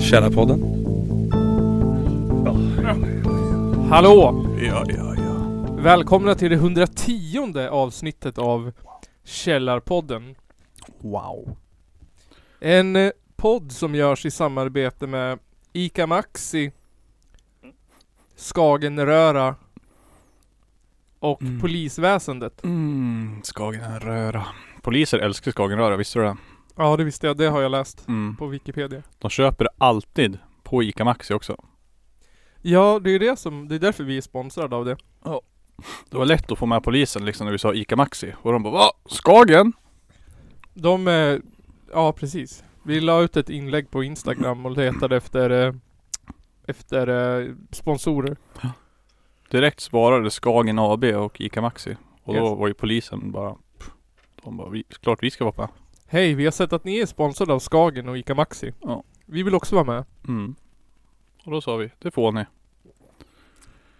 Källarpodden. Hallå! Ja, ja, ja. Välkomna till det 110 avsnittet av Källarpodden. Wow. En eh, podd som görs i samarbete med ICA Maxi, Skagenröra och Mm. polisväsendet. Mm, Skagenröra. Poliser älskar Skagenröra, visste du det? Ja, det visste jag. Det har jag läst Mm. på Wikipedia. De köper det alltid på ICA Maxi också. Ja, det är det som, det är därför vi är sponsrade av det. Det var lätt att få med polisen liksom när vi sa ICA Maxi. Och de bara Va? Skagen? De, eh, ja precis. Vi la ut ett inlägg på Instagram och letade efter, eh, efter eh, sponsorer. Direkt svarade Skagen AB och ICA Maxi. Och då Yes. var ju polisen bara De bara, vi, klart vi ska vara med. Hej, vi har sett att ni är sponsrade av Skagen och ICA Maxi. Ja. Vi vill också vara med. Mm. Och då sa vi, det får ni.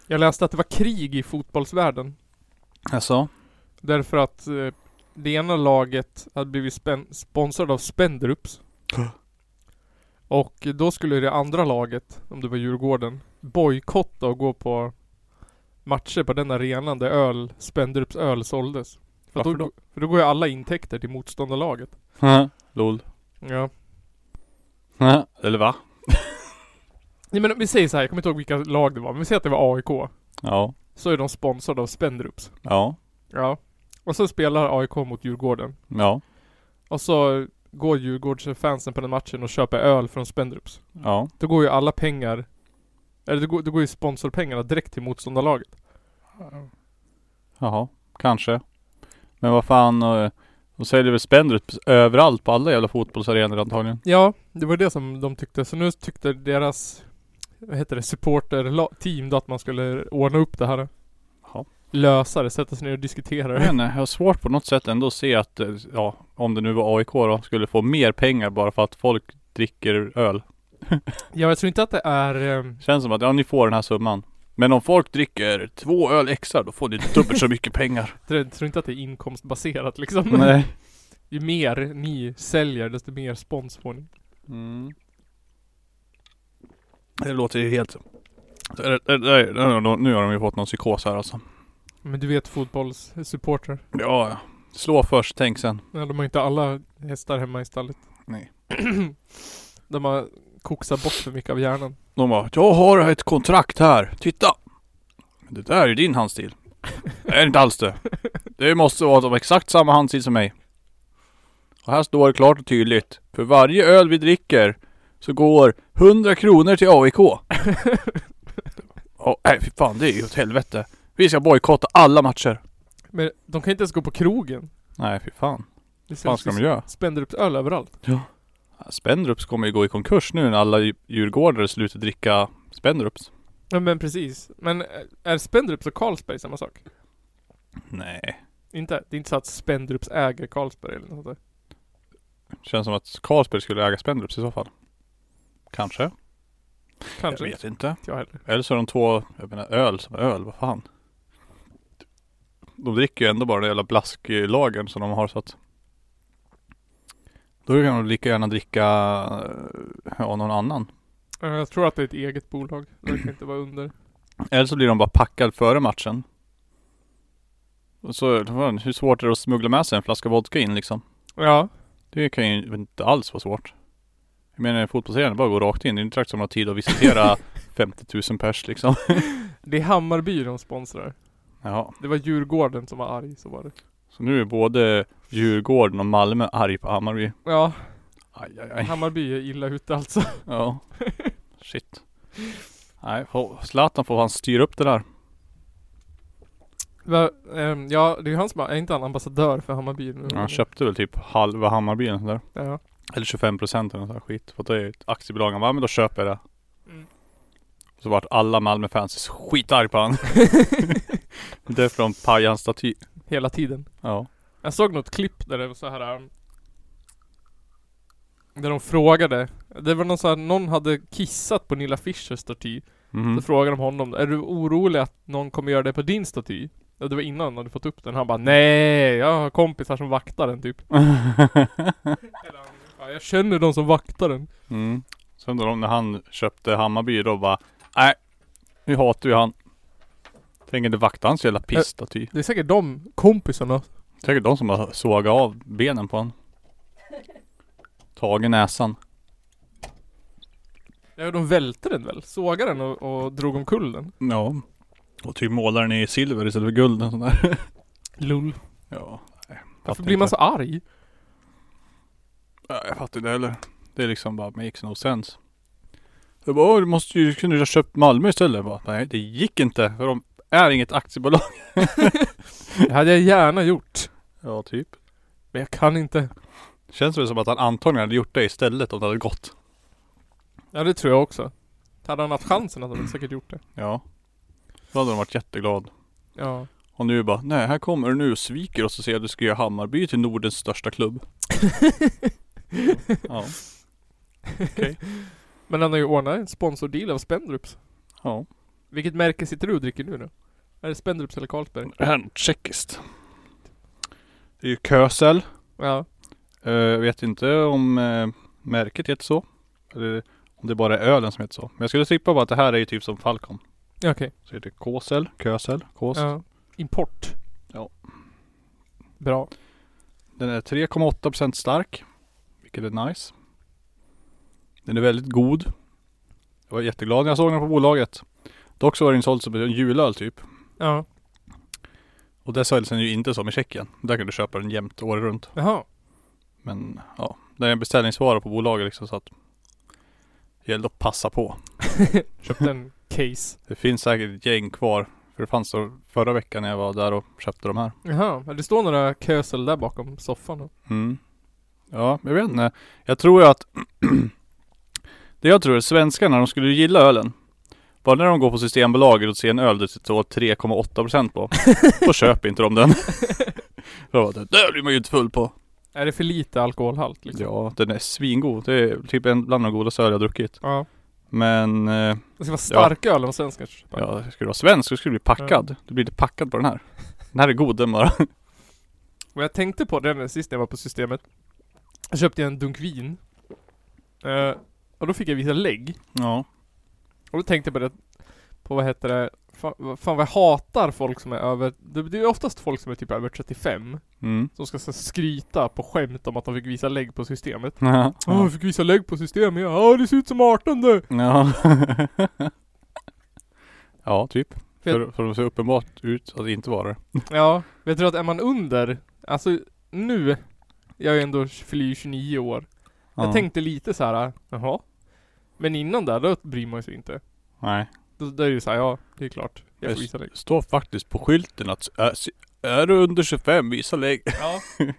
Jag läste att det var krig i fotbollsvärlden. Alltså? Därför att eh, det ena laget hade blivit sponsrad av Spendrups. Och då skulle det andra laget, om det var Djurgården, bojkotta och gå på matcher på den arenan där öl, Spendrups öl såldes. För, Varför då, då? för då går ju alla intäkter till motståndarlaget. Lol. Ja. Eller va? Nej men vi säger så här, jag kommer inte ihåg vilka lag det var, men vi säger att det var AIK. Ja. Så är de sponsrade av Spendrups. Ja. Ja. Och så spelar AIK mot Djurgården. Ja. Och så går Djurgårdsfansen på den matchen och köper öl från Spendrups. Ja. Då går ju alla pengar Eller det går, det går ju sponsorpengarna direkt till motståndarlaget. Jaha, kanske. Men vad fan, eh, de säljer väl Spendrups överallt på alla jävla fotbollsarenor antagligen. Ja, det var det som de tyckte. Så nu tyckte deras Vad heter det? Supporter-team då att man skulle ordna upp det här. Jaha. Lösa det, sätta sig ner och diskutera det. inte, jag har svårt på något sätt ändå att se att, eh, ja, om det nu var AIK då, skulle få mer pengar bara för att folk dricker öl. Ja, jag tror inte att det är eh, Känns som att, ja ni får den här summan. Men om folk dricker två öl extra, då får ni dubbelt så mycket pengar. Jag tror inte att det är inkomstbaserat liksom. Nej. Ju mer ni säljer, desto mer spons får ni. Mm. Det låter ju helt... Nu har de ju fått någon psykos här alltså. Men du vet fotbollssupportrar. Ja, ja. Slå först, tänk sen. Ja, de har inte alla hästar hemma i stallet. Nej. de har koksat bort för mycket av hjärnan. De bara, jag har ett kontrakt här, titta! Det där är din handstil. Det är inte alls det. Det måste vara de exakt samma handstil som mig. Och här står det klart och tydligt. För varje öl vi dricker så går 100 kronor till AIK. Åh, nej fy fan, det är ju åt helvete. Vi ska bojkotta alla matcher. Men de kan inte ens gå på krogen. Nej fy fan. Vad fan ska de göra? Spänner öl överallt. Spendrups kommer ju gå i konkurs nu när alla djurgårdare slutar dricka Spendrups. Ja men precis. Men är Spendrups och Carlsberg samma sak? Nej. Inte? Det är inte så att Spendrups äger Carlsberg eller något sånt där. Känns som att Carlsberg skulle äga Spendrups i så fall. Kanske. Kanske. Jag vet inte. Inte jag heller. Eller så är de två, jag menar öl som öl, vad fan. De dricker ju ändå bara den jävla blasklagen som de har så att Då kan de lika gärna dricka eh, ja, någon annan. Ja, Jag tror att det är ett eget bolag. Det kan inte vara under. Eller så blir de bara packad före matchen. Och så, hur svårt är det att smuggla med sig en flaska vodka in liksom? Ja. Det kan ju inte alls vara svårt. Jag menar fotbollsserien, bara gå rakt in. Det är inte direkt som att ha tid att visitera 50 000 pers liksom. Det är Hammarby de sponsrar. Jaha. Det var Djurgården som var arg, så var det. Så nu är både Djurgården och Malmö arg på Hammarby. Ja, Aj, aj, aj. Hammarby är illa ute alltså. Ja. Shit. Nej, Zlatan får han styra upp det där. Va, ehm, ja, det är ju han som är, inte han ambassadör för Hammarby nu? Han köpte väl typ halva Hammarby eller där. Ja. Eller 25 procent eller nåt sånt skit. För det är ett aktiebolag. Han bara, "Ja, men då köper jag det. Mm. Så vart alla Malmö-fans skitarg på han. Därför de pajade hans staty. Hela tiden. Ja. Jag såg något klipp där det var så här. um, Där de frågade. Det var någon så här, någon hade kissat på Nilla Fischers staty. Mhm. Så frågade de honom, är du orolig att någon kommer göra det på din staty? Ja, det var innan han hade fått upp den. Han bara nej, jag har kompisar som vaktar den typ. Eller ja, jag känner de som vaktar den. mm. Sen då när han köpte Hammarby då bara Nej, nu hatar ju han. Tänker inte vakta hans jävla pissstaty. Det är säkert de kompisarna. Säkert de som har sågat av benen på honom. Tagit näsan. Ja, de välte den väl? Sågade den och, och drog omkull den. Ja. Och typ målar den i silver istället för guld och sån där. Lull. Ja. nej, Varför blir man så arg? Ja, jag fattar inte heller. Det är liksom bara makes no sense. Jag bara, "Åh, du måste ju, du ha köpt Malmö istället? Jag bara, nej det gick inte. För de är inget aktiebolag. Det hade jag gärna gjort. Ja, typ. Men jag kan inte. Känns väl som att han antagligen hade gjort det istället om det hade gått. Ja det tror jag också. Hade han haft chansen hade han säkert gjort det. Ja. Då hade de varit jätteglad. Ja. Och nu bara, nej här kommer du nu och sviker oss och säger att du ska göra Hammarby till Nordens största klubb. ja. Men han har ju ordnat en sponsordeal av Spendrups. Ja. Vilket märke sitter du och dricker nu då? Är det Spendrups eller Carlsberg? Det här är tjeckiskt. Det är ju Kösel. Ja. Eh, Jag vet inte om eh, märket heter så. Eller om det bara är ölen som heter så. Men jag skulle tippa på att det här är ju typ som Falcon. Ja, Okej. Så heter det Kåsel, Kösel, Kås. Ja. Import. Ja. Bra. Den är 3,8% stark. Vilket är nice. Den är väldigt god. Jag var jätteglad när jag såg den på bolaget. Dock så var den såld som en julöl typ. Ja. Och det säljs den ju inte som i Tjeckien. Där kan du köpa den jämt året runt. Jaha. Men ja, det är en beställningsvara på bolaget liksom så att det gäller att passa på. Köpte en case. Det finns säkert ett gäng kvar. För det fanns så förra veckan när jag var där och köpte de här. Jaha. Det står några kösel där bakom soffan då. Mm. Ja, jag vet inte. Jag tror ju att Det jag tror är svenskarna, de skulle gilla ölen. Bara när de går på Systembolaget och ser en öl det står 3,8% på. Då köper inte de den. Då, det där blir man ju inte full på. Är det för lite alkoholhalt liksom? Ja, den är svingod. Det är typ en bland de godaste öl jag druckit. Ja. Men eh, Det ska vara starka öl om svenskar ska köpa. ja, skulle du vara svensk så skulle du bli packad. Du blir inte packad på den här. Den här är god den bara. Och jag tänkte på det sist när jag var på systemet. Jag köpte en dunk vin. Eh, och då fick jag visa lägg. Ja. Och då tänkte jag på det, på vad heter det, fan, fan vad jag hatar folk som är över, det, det är oftast folk som är typ över 35 Mm. Som ska så skryta på skämt om att de fick visa lägg på systemet Ja. Ja, jag fick visa lägg på systemet, ja det ser ut som 18 du! Ja. ja, typ. För För, för de ser uppenbart ut att inte vara det. Ja, men jag tror att är man under, alltså nu, jag är ändå fyller ju 29 år Ja. Jag tänkte lite så här, jaha Men innan där, då bryr man sig inte Nej. Då, då är det ju såhär, ja det är klart Jag får Det visa lägg står faktiskt på skylten att är, är du under 25, visa lägg. Ja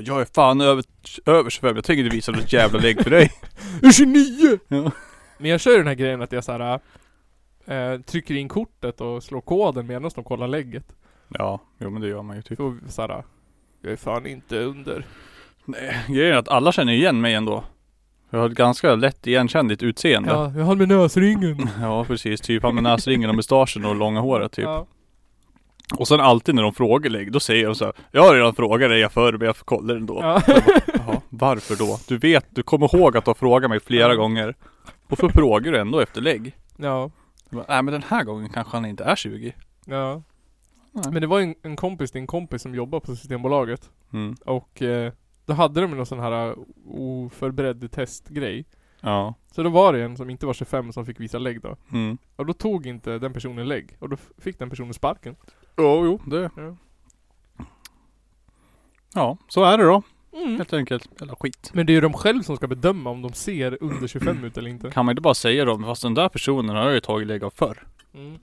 Jag är fan över, över 25, jag tänker inte visa något jävla lägg för dig. Jag är 29! Ja. Men jag kör ju den här grejen att jag såhär eh, Trycker in kortet och slår koden medan de kollar lägget Ja, jo men det gör man ju typ. För såhär Jag är fan inte under Nej, grejen är att alla känner igen mig ändå. Jag har ett ganska lätt igenkännligt utseende. Ja, Ja, jag har med näsringen precis. Typ han med näsringen och mustaschen och långa håret typ. Ja, Och sen alltid när de frågar lägg, då säger de så här, Jag har redan frågat dig förr men jag får kolla ändå. ja. Jaha, varför då? Du vet, du kommer ihåg att du har frågat mig flera Ja. gånger. Så frågar du ändå efter lägg. ja, bara, Nej men den här gången kanske han inte är 20. ja. Nej. Men det var en, en kompis en kompis som jobbar på Systembolaget Mm. Och eh, då hade de någon sån här eh, oförberedd testgrej Ja. Så då var det en som inte var 25 som fick visa lägg då Mm. Och då tog inte den personen lägg Och då fick den personen sparken Jo, jo, det. Ja. Ja, så är det då. mm. Helt enkelt. Jävla skit. Men det är ju de själv som ska bedöma om de ser under 25 ut eller inte Kan man inte bara säga då, fast den där personen har jag ju tagit lägg av förr. mm.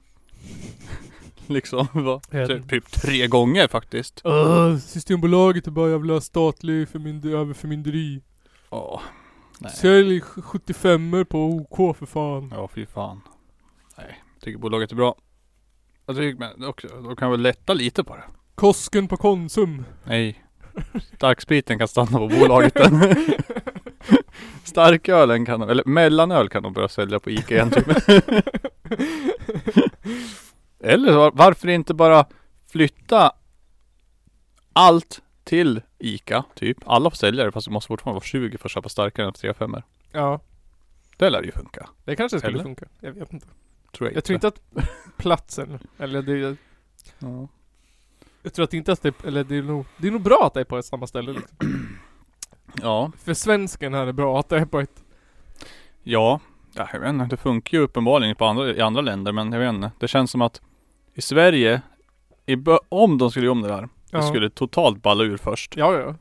Liksom, va? Typ, typ tre gånger faktiskt. Öh, Systembolaget är bara jävla statlig förmynd- överförmynderi Ja. Nej. Sälj 75 på OK för fan Ja, fy fan. Nej, tycker bolaget är bra. Jag tycker men också, de kan väl lätta lite på det. Kosken på Konsum Nej. Starkspriten kan stanna på bolaget den. Starkölen kan de, eller mellanöl kan de börja sälja på Ica igen typ. Eller var, varför inte bara flytta allt till ICA, typ. Alla får sälja det fast du måste fortfarande vara 20 för att köpa starkare än 3 5 Ja, Det lär ju funka. det kanske skulle Eller? funka. Jag vet inte. Tror jag, Jag tror inte att platsen, eller det, Ja. jag tror att inte att det, eller det är nog, det är nog bra att det är på samma ställe liksom. ja. För svensken är det bra att det är på ett, Ja, ja, jag vet inte. Det funkar ju uppenbarligen på andra, i andra länder men jag vet inte. Det känns som att i Sverige, i om de skulle göra om det där, det skulle totalt balla ur först. ja ja.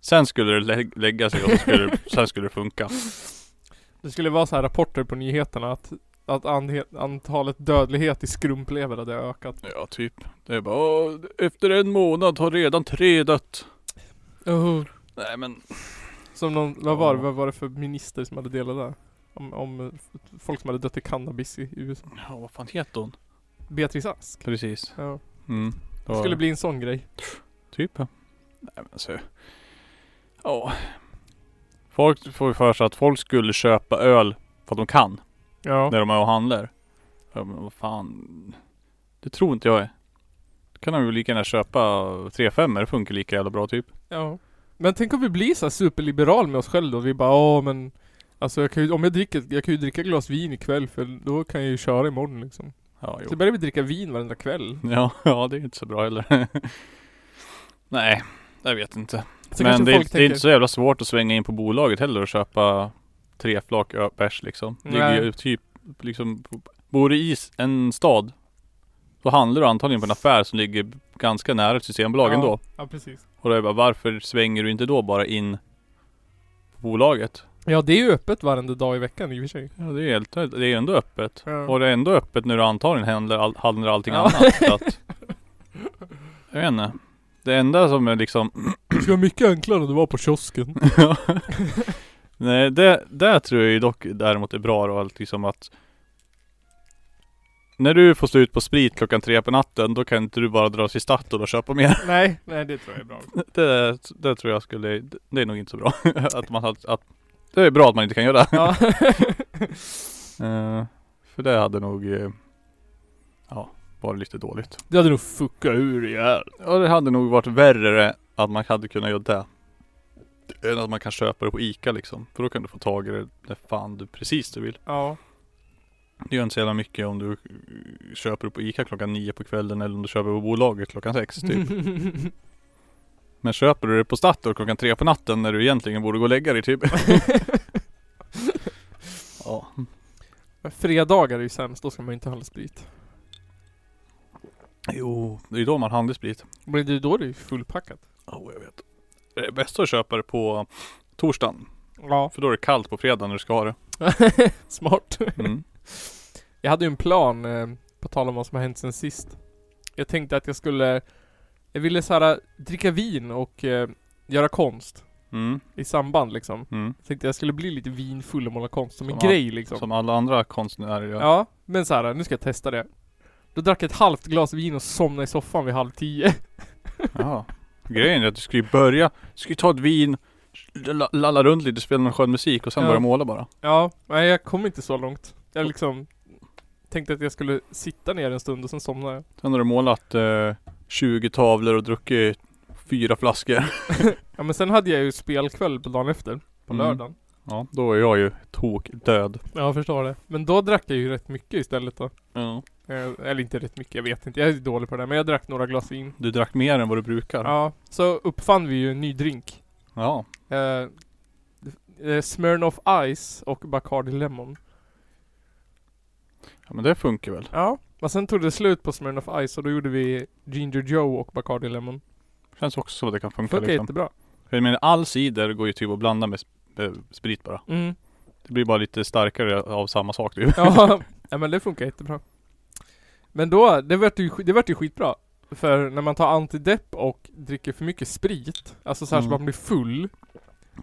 Sen skulle det lä- lägga sig och så skulle, det- sen skulle det funka. Det skulle vara så här rapporter på nyheterna att, att antalet dödlighet i skrumplever hade ökat. Ja, typ. Det är bara "Åh, efter en månad har redan tre dött. Nej men, Som någon, vad var det, vad var det för minister som hade delat det? Om, om eh, folk som hade dött i cannabis i USA. ja, vad fan heter hon? Beatrice Ask. Precis. Ja. Mm. Det skulle bli en sån grej. Typ ja. Nej men alltså. Ja. Folk får ju för sig att folk skulle köpa öl för att de kan. Ja. När de är och handlar. Ja, men vad fan. Det tror inte jag är. Då kan de ju lika gärna köpa 3-5 det funkar lika jävla bra typ. Ja. Men tänk om vi blir så superliberal med oss själva då. Vi bara, åh men Alltså jag kan ju, om jag dricker, jag kan ju dricka glas vin ikväll för då kan jag ju köra imorgon liksom. Ja, Så jo. börjar vi dricka vin varenda kväll. Ja, ja det är inte så bra heller. Nej, jag vet inte. Så Men det är, folk det är inte så jävla svårt att svänga in på bolaget heller och köpa tre flak bärs liksom. Det ligger ju typ liksom, bor du i en stad så handlar du antagligen på en affär som ligger ganska nära ett systembolag ja. ändå. Ja precis. Och då är det bara, varför svänger du inte då bara in på bolaget? Ja det är ju öppet varenda dag i veckan i och för sig. Ja det är, helt, det är ändå öppet. Ja. Och det är ändå öppet när du antagligen handlar, all, handlar allting Ja. annat. Så att, jag vet inte. Det enda som är liksom Det ska vara mycket enklare när du var på kiosken. Nej det, det tror jag ju dock däremot är bra då att liksom att När du får stå ut på sprit klockan tre på natten då kan inte du bara dra till Statoil och köpa mer. nej, nej det tror jag är bra. Det, det tror jag skulle, det är nog inte så bra. att man att Det är bra att man inte kan göra det. Ja. Eh, för det hade nog eh, Ja, varit lite dåligt. det hade nog fuckat ur ihjäl. Ja det hade nog varit värre att man hade kunnat göra det. Än att man kan köpa det på Ica liksom. För då kan du få tag i det när fan du precis du vill. Ja. Det gör inte så jävla mycket om du köper det på Ica klockan nio på kvällen eller om du köper på bolaget klockan sex typ. Men köper du det på Statoil klockan tre på natten när du egentligen borde gå och lägga dig typ. ja. Fredagar är ju sämst, då ska man inte handla sprit. Jo, det är då man handlar sprit. Men det är då det är fullpackat. Ja, jag vet. Det är bäst att köpa det på torsdagen. Ja. För då är det kallt på fredag när du ska ha det. Smart. Mm. Jag hade ju en plan, eh, på tal om vad som har hänt sen sist. Jag tänkte att jag skulle, jag ville så här dricka vin och eh, göra konst. Mm. I samband liksom. Mm. Jag tänkte jag skulle bli lite vinfull och måla konst som en Som grej liksom. Som alla andra konstnärer gör. Ja, men så här, nu ska jag testa det. Då drack jag ett halvt glas vin och somnade i soffan vid halv tio. Jaha. Grejen är att du ska ju börja, du ska ju ta ett vin, la- lalla runt lite, spela någon skön musik och sen Ja. börja måla bara. Ja, nej jag kom inte så långt. Jag liksom tänkte att jag skulle sitta ner en stund och sen somnade jag. Sen har du målat eh, 20 tavlor och druckit fyra flaskor. Ja men sen hade jag ju spelkväll på dagen efter. På Mm. lördagen. Ja, då är jag ju tok död. Ja, jag förstår det. Men då drack jag ju rätt mycket istället då. Ja. Eh, eller inte rätt mycket, jag vet inte. Jag är dålig på det där. Men jag drack några glas vin. Du drack mer än vad du brukar. Ja, så uppfann vi ju en ny drink. Ja. Eh, eh, Smirnoff Ice och Bacardi Lemon. ja men det funkar väl. Ja. Men sen tog det slut på Smirnoff Ice och då gjorde vi Ginger Joe och Bacardi Lemon. Känns också som att det kan funka Funkar liksom. jättebra. Jag menar all cider går ju typ att blanda med eh, sprit bara. Mm. Det blir bara lite starkare av samma sak typ. Ja, ja men det funkar jättebra. Men då, det vart ju, det vart ju skitbra. För när man tar antidepp och dricker för mycket sprit, alltså så här så Mm. man blir full,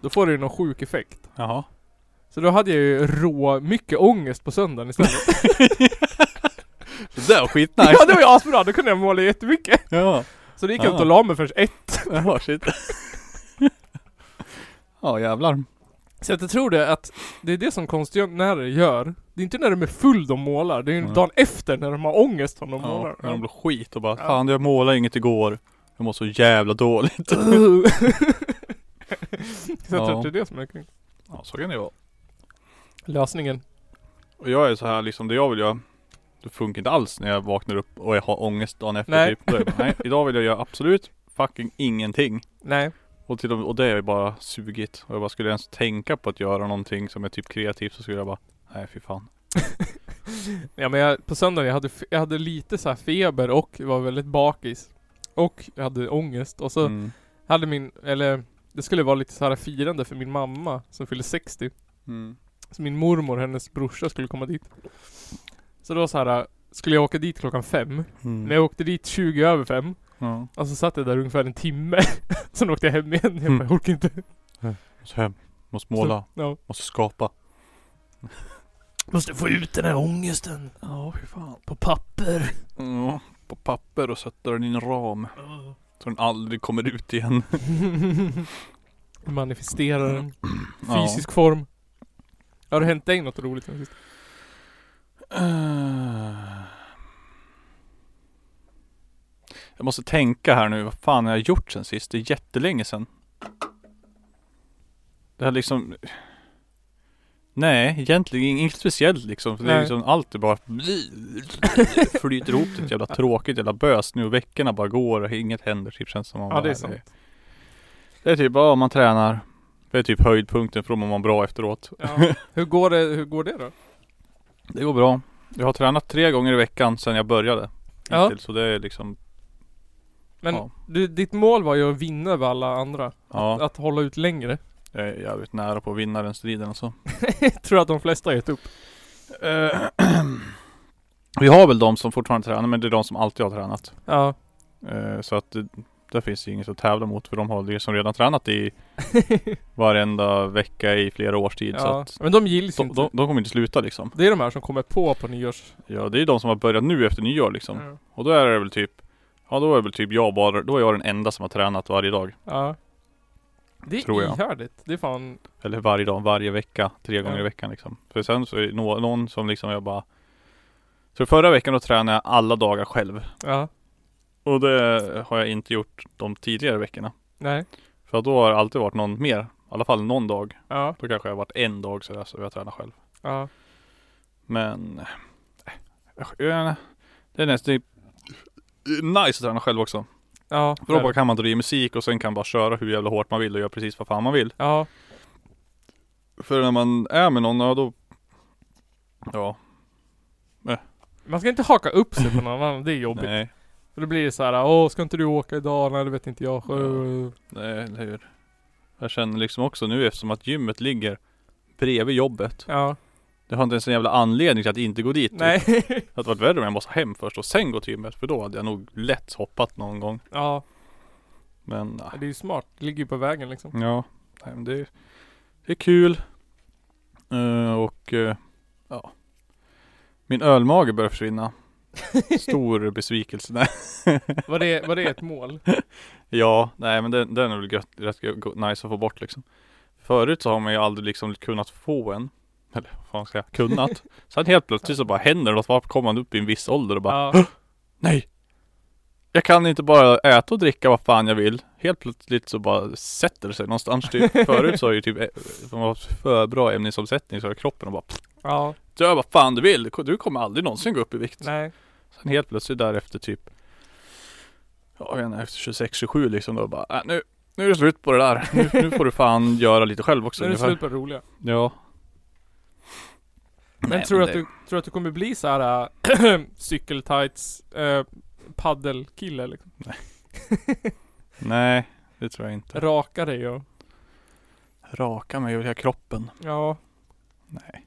då får det ju någon sjuk effekt. Jaha. Så då hade jag ju rå, mycket ångest på söndagen istället. Det där var skitnice. ja det var ju asbra, då kunde jag måla jättemycket. ja. Så det gick jag Ja. inte och la mig förrän ett. Jaha shit. ja jävlar. Så att jag tror det att det är det som konstnärer gör. Det är inte när de är full de målar, det är Mm. dagen efter när de har ångest som de Ja, målar. när de blir skit och bara Ja. Fan jag målade inget igår. Jag mår så jävla dåligt. så jag Ja. tror att det är det som är kring. Ja så kan det vara. lösningen. Och jag är så här liksom, det jag vill göra Det funkar inte alls när jag vaknar upp och jag har ångest dagen efter Nej. typ. Då är jag bara, nej, idag vill jag göra absolut fucking ingenting. Nej. Och, till, och det är bara sugigt. Och jag bara skulle jag ens tänka på att göra någonting som är typ kreativt så skulle jag bara Nej fy fan. Ja men jag, på söndagen, jag hade, jag hade lite så här feber och var väldigt bakis. Och jag hade ångest och så Mm. hade min, eller det skulle vara lite så här firande för min mamma som fyllde 60. Mm. Så min mormor hennes brorsa skulle komma dit. Så då så här skulle jag åka dit klockan fem. Mm. Men jag åkte dit 20 över fem. Ja. Och så satt jag där ungefär en timme. Sen åkte jag hem igen. Jag Mm. bara, jag orkar inte. Måste hem. Måste måla. Ja. Måste skapa. Måste få ut den här ångesten. Ja fy fan. På papper. Ja, på papper och sätta den i en ram. Så den aldrig kommer ut igen. Manifestera den. Ja. Fysisk form. Har det hänt dig något roligt sen sist? Jag måste tänka här nu, vad fan har jag gjort sen sist? Det är jättelänge sen. Det har liksom Nej, egentligen inget speciellt liksom. För det är Nej. liksom allt är bara flyter ihop till ett jävla tråkigt jävla bös nu och veckorna bara går och inget händer typ känns som man Ja bara, det är sant. Det är typ, ja man tränar. Det är typ höjdpunkten för då mår man bra efteråt. Ja. Hur går det, hur går det då? Det går bra. Jag har tränat tre gånger i veckan sedan jag började. Ja. Hittills, så det är liksom Men Ja. du, ditt mål var ju att vinna över alla andra. Ja. Att, att hålla ut längre. Jag är jävligt nära på att vinna den striden alltså. Tror att de flesta har gett upp. Eh, Vi har väl de som fortfarande tränar men det är de som alltid har tränat. Ja. Eh, Så att det, där finns det inget att tävla mot för de har liksom redan tränat i varenda vecka i flera års tid. Så ja. att Men de gills de, inte. de, de kommer inte sluta liksom. Det är de här som kommer på på nyårs... Ja det är de som har börjat nu efter nyår liksom. Ja. Och då är det väl typ Ja då är det väl typ jag bara, då är jag den enda som har tränat varje dag. ja. Det är Tror jag. ihärdigt. Det är fan... Eller varje dag, varje vecka, tre gånger Ja. i veckan liksom. För sen så är det nå- någon som liksom jag bara Så förra veckan då tränade jag alla dagar själv. Ja. Och det har jag inte gjort de tidigare veckorna. Nej. För då har det alltid varit någon mer. I alla fall någon dag. Ja. Då kanske jag har varit en dag sådär så jag tränar själv. Ja. Men jag, Det är nästan nice att träna själv också. Ja. För då bara kan man dra i musik och sen kan man bara köra hur jävla hårt man vill och göra precis vad fan man vill. Ja. För när man är med någon, ja då Ja, Man ska inte haka upp sig på någon annan. Det är jobbigt. nej, För då blir det så här, åh ska inte du åka idag? Nej det vet inte jag. Uh, nej, eller hur. Jag känner liksom också nu eftersom att gymmet ligger bredvid jobbet. Ja. Det har inte ens en jävla anledning till att inte gå dit. Nej. Det hade varit värre om jag måste hem först och sen gå till gymmet. För då hade jag nog lätt hoppat någon gång. ja. Men ah, Det är ju smart. Det ligger ju på vägen liksom. ja, nej, men det, det är kul. Eh, och eh, ja. Min ölmage börjar försvinna. Stor besvikelse. Nej. Var det, var det ett mål? Ja, nej men den, den är väl gött, rätt go- nice att få bort liksom. Förut så har man ju aldrig liksom kunnat få en. Eller vad fan ska jag kunnat. Sen helt plötsligt så bara händer det något. Bara kommer man upp i en viss ålder och bara Ja. Nej! Jag kan inte bara äta och dricka vad fan jag vill. Helt plötsligt så bara sätter det sig någonstans typ. Förut så har ju typ eh, man var för bra ämnesomsättning så har kroppen och bara pff, Ja. Gör vad fan du vill. Du kommer aldrig någonsin gå upp i vikt. Nej. Sen helt plötsligt därefter typ Ja jag vet efter 26-27 liksom då bara äh, nu, nu är det slut på det där. Nu, nu får du fan göra lite själv också Nu är det slut på det roliga. Ja. Men Nej, tror du att det- du, tror att du kommer bli så här äh, cykeltights äh, paddelkille liksom? Nej, det tror jag inte. Raka dig och... Raka mig och hela kroppen. Ja. Nej.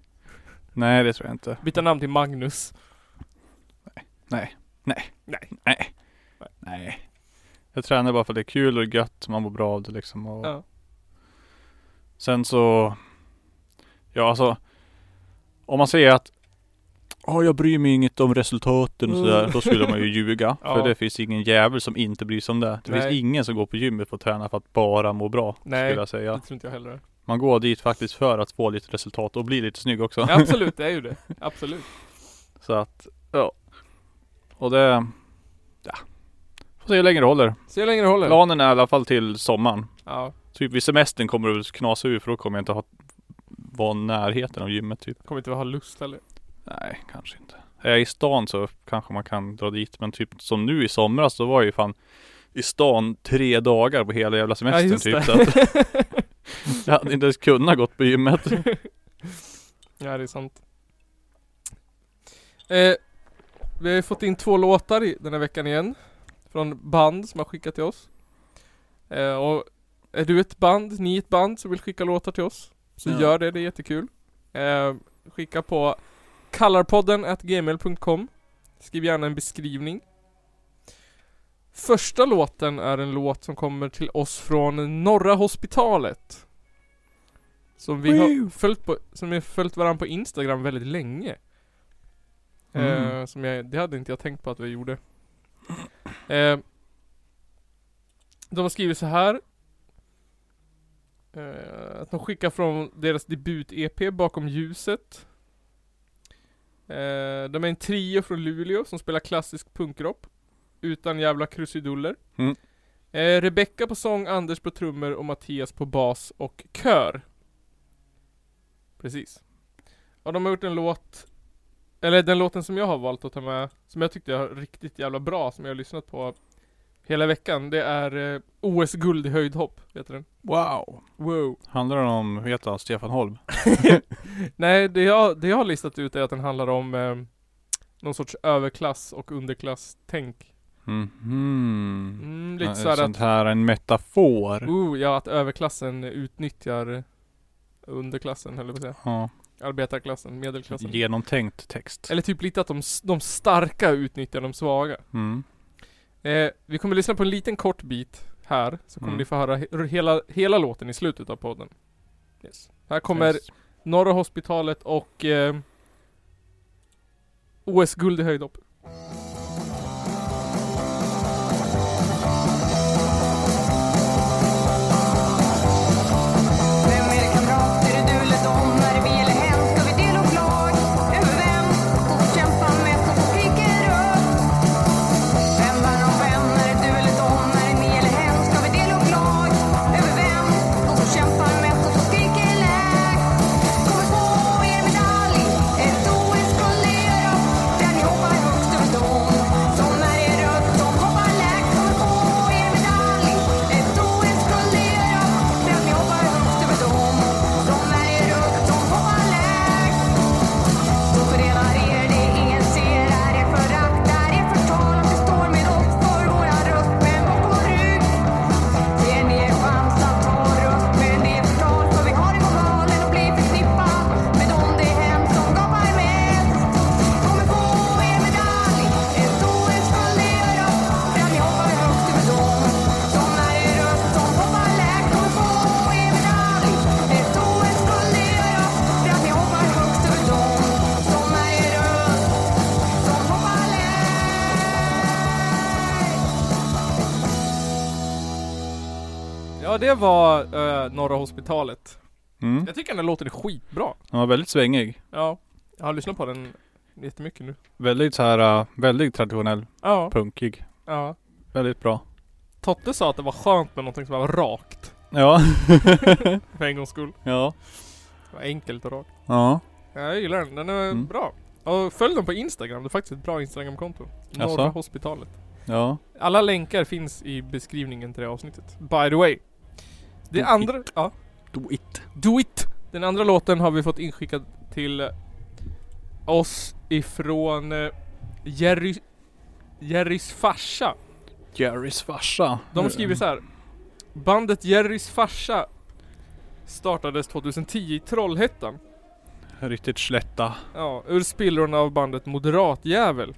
Nej det tror jag inte. Byta namn till Magnus. Nej. Nej. Nej. Nej. Nej. Jag tränar bara för att det är kul och gött. Man mår bra av det liksom. Och Ja. Sen så Ja alltså Om man säger att Ja jag bryr mig inget om resultaten och sådär. Mm. Då skulle man ju ljuga. Ja. För det finns ingen jävel som inte bryr sig om det. Det Nej. finns ingen som går på gymmet för att träna för att bara må bra. Nej. Skulle jag säga. Det tror inte jag heller. Man går dit faktiskt för att få lite resultat och bli lite snygg också. Ja, absolut, det är ju det. Absolut. Så att, ja. Och det, ja. Får se hur länge det håller. Se hur länge det håller. Planen är i alla fall till sommaren. Ja, Typ vid semestern kommer det knasa ur för då kommer jag inte ha vara närheten av gymmet typ. kommer inte ha lust heller. Nej, kanske inte. Är jag i stan så kanske man kan dra dit. Men typ som nu i somras så var jag ju fan i stan tre dagar på hela jävla semestern just typ. Så att jag hade inte ens kunnat gått på gymmet. Ja, det är sant. Eh, vi har ju fått in två låtar i den här veckan igen. Från band som har skickat till oss. Eh, och är du ett band, ni ett band som vill skicka låtar till oss? Så Ja. gör det, det är jättekul. Eh, skicka på kallarpodden at gmail.com Skriv gärna en beskrivning. Första låten är en låt som kommer till oss från Norra Hospitalet. Som vi har följt på, som vi har följt varandra på Instagram väldigt länge. Eh, Mm. som jag, det hade inte jag tänkt på att vi gjorde. Eh, de har skrivit så här. Eh, att de skickar från deras debut-EP Bakom ljuset. Eh, de är en trio från Luleå som spelar klassisk punkrock. Utan jävla krusiduller. Mm. Eh, Rebecca på sång, Anders på trummor och Mattias på bas och kör. Precis. Och de har gjort en låt Eller den låten som jag har valt att ta med Som jag tyckte var riktigt jävla bra Som jag har lyssnat på Hela veckan Det är eh, OS-guld i höjdhopp Heter den Wow. Wow Handlar den om, vad heter han, Stefan Holm? Nej det jag, det jag har listat ut är att den handlar om eh, Någon sorts överklass och underklass-tänk Mhm. mm, Lite Ja, såhär Sånt att här, en metafor. oh, Ja att överklassen utnyttjar Underklassen på att säga Ja. Arbetarklassen, medelklassen Genomtänkt text. Eller typ lite att de, de starka utnyttjar de svaga Mm. Eh, vi kommer lyssna på en liten kort bit här, så kommer Mm. ni få höra he- hela, hela låten i slutet av podden. Yes. Här kommer Yes. Norra Hospitalet och eh, OS-guld i höjdhopp. Det var eh, Norra Hospitalet. Mm. Jag tycker den är skitbra. Den var väldigt svängig. Ja. Jag har lyssnat på den jättemycket nu. Väldigt så här, uh, väldigt traditionell, Ja. punkig. Ja. Väldigt bra. Totte sa att det var skönt med någonting som var rakt. Ja. För en gångs skull. ja. Det var enkelt och rakt. Ja. Ja, jag gillar den. Den är Mm. bra. Och följ dem på Instagram. Det är faktiskt ett bra Instagramkonto. Norra? Hospitalet. Ja. Alla länkar finns i beskrivningen till det avsnittet. By the way. Det Do andra... Ja. Do it. Do it! Den andra låten har vi fått inskickad till eh, oss ifrån eh, Jerry... Jerrys farsa. Jerrys farsa. De skriver så här. Bandet Jerrys farsa startades 2010 i Trollhättan. Riktigt slätta. Ja, ur spillrorna av bandet Moderatjävel.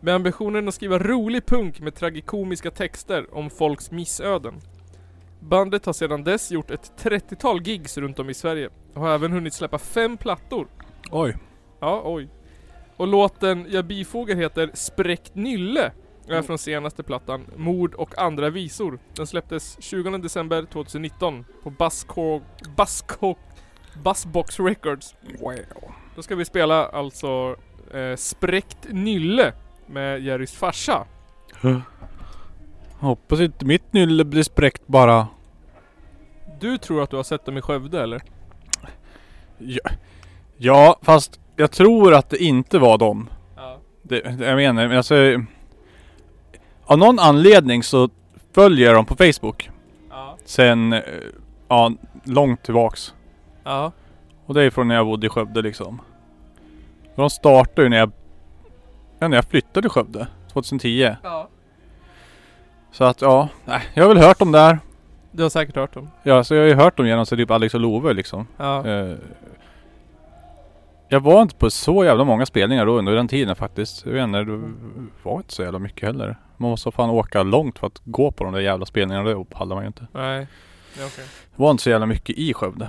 Med ambitionen att skriva rolig punk med tragikomiska texter om folks missöden. Bandet har sedan dess gjort ett 30-tal gigs runt om i Sverige och har även hunnit släppa fem plattor. Oj. Ja, oj. Och låten jag bifogar heter Spräckt Nylle är från senaste plattan Mord och andra visor. Den släpptes 20 december 2019 på Buzzco... Buzzco... Buzzbox Records. Wow. Då ska vi spela alltså eh, Spräckt Nylle med Jerrys farsa. Hoppas inte mitt nylle blir spräckt bara. Du tror att du har sett dem i Skövde eller? Ja, ja fast jag tror att det inte var dem. Ja. Det, det- jag menar, men alltså... Av någon anledning så följer jag dem på Facebook. Ja. Sen, eh, ja, långt tillbaks. Ja. Och det är från när jag bodde i Skövde liksom. De startade ju när jag... Ja, när jag flyttade till Skövde. 2010. ja. Så att ja, nej, jag har väl hört dem där. Du har säkert hört dem. Ja, så jag har ju hört dem genom så typ Alex och Love liksom. Ja. Eh, jag var inte på så jävla många spelningar då under den tiden faktiskt. Jag vet inte, det var inte så jävla mycket heller. Man måste fan åka långt för att gå på de där jävla spelningarna. Det pallar man ju inte. Nej. Ja, okej. Det var inte så jävla mycket i Skövde.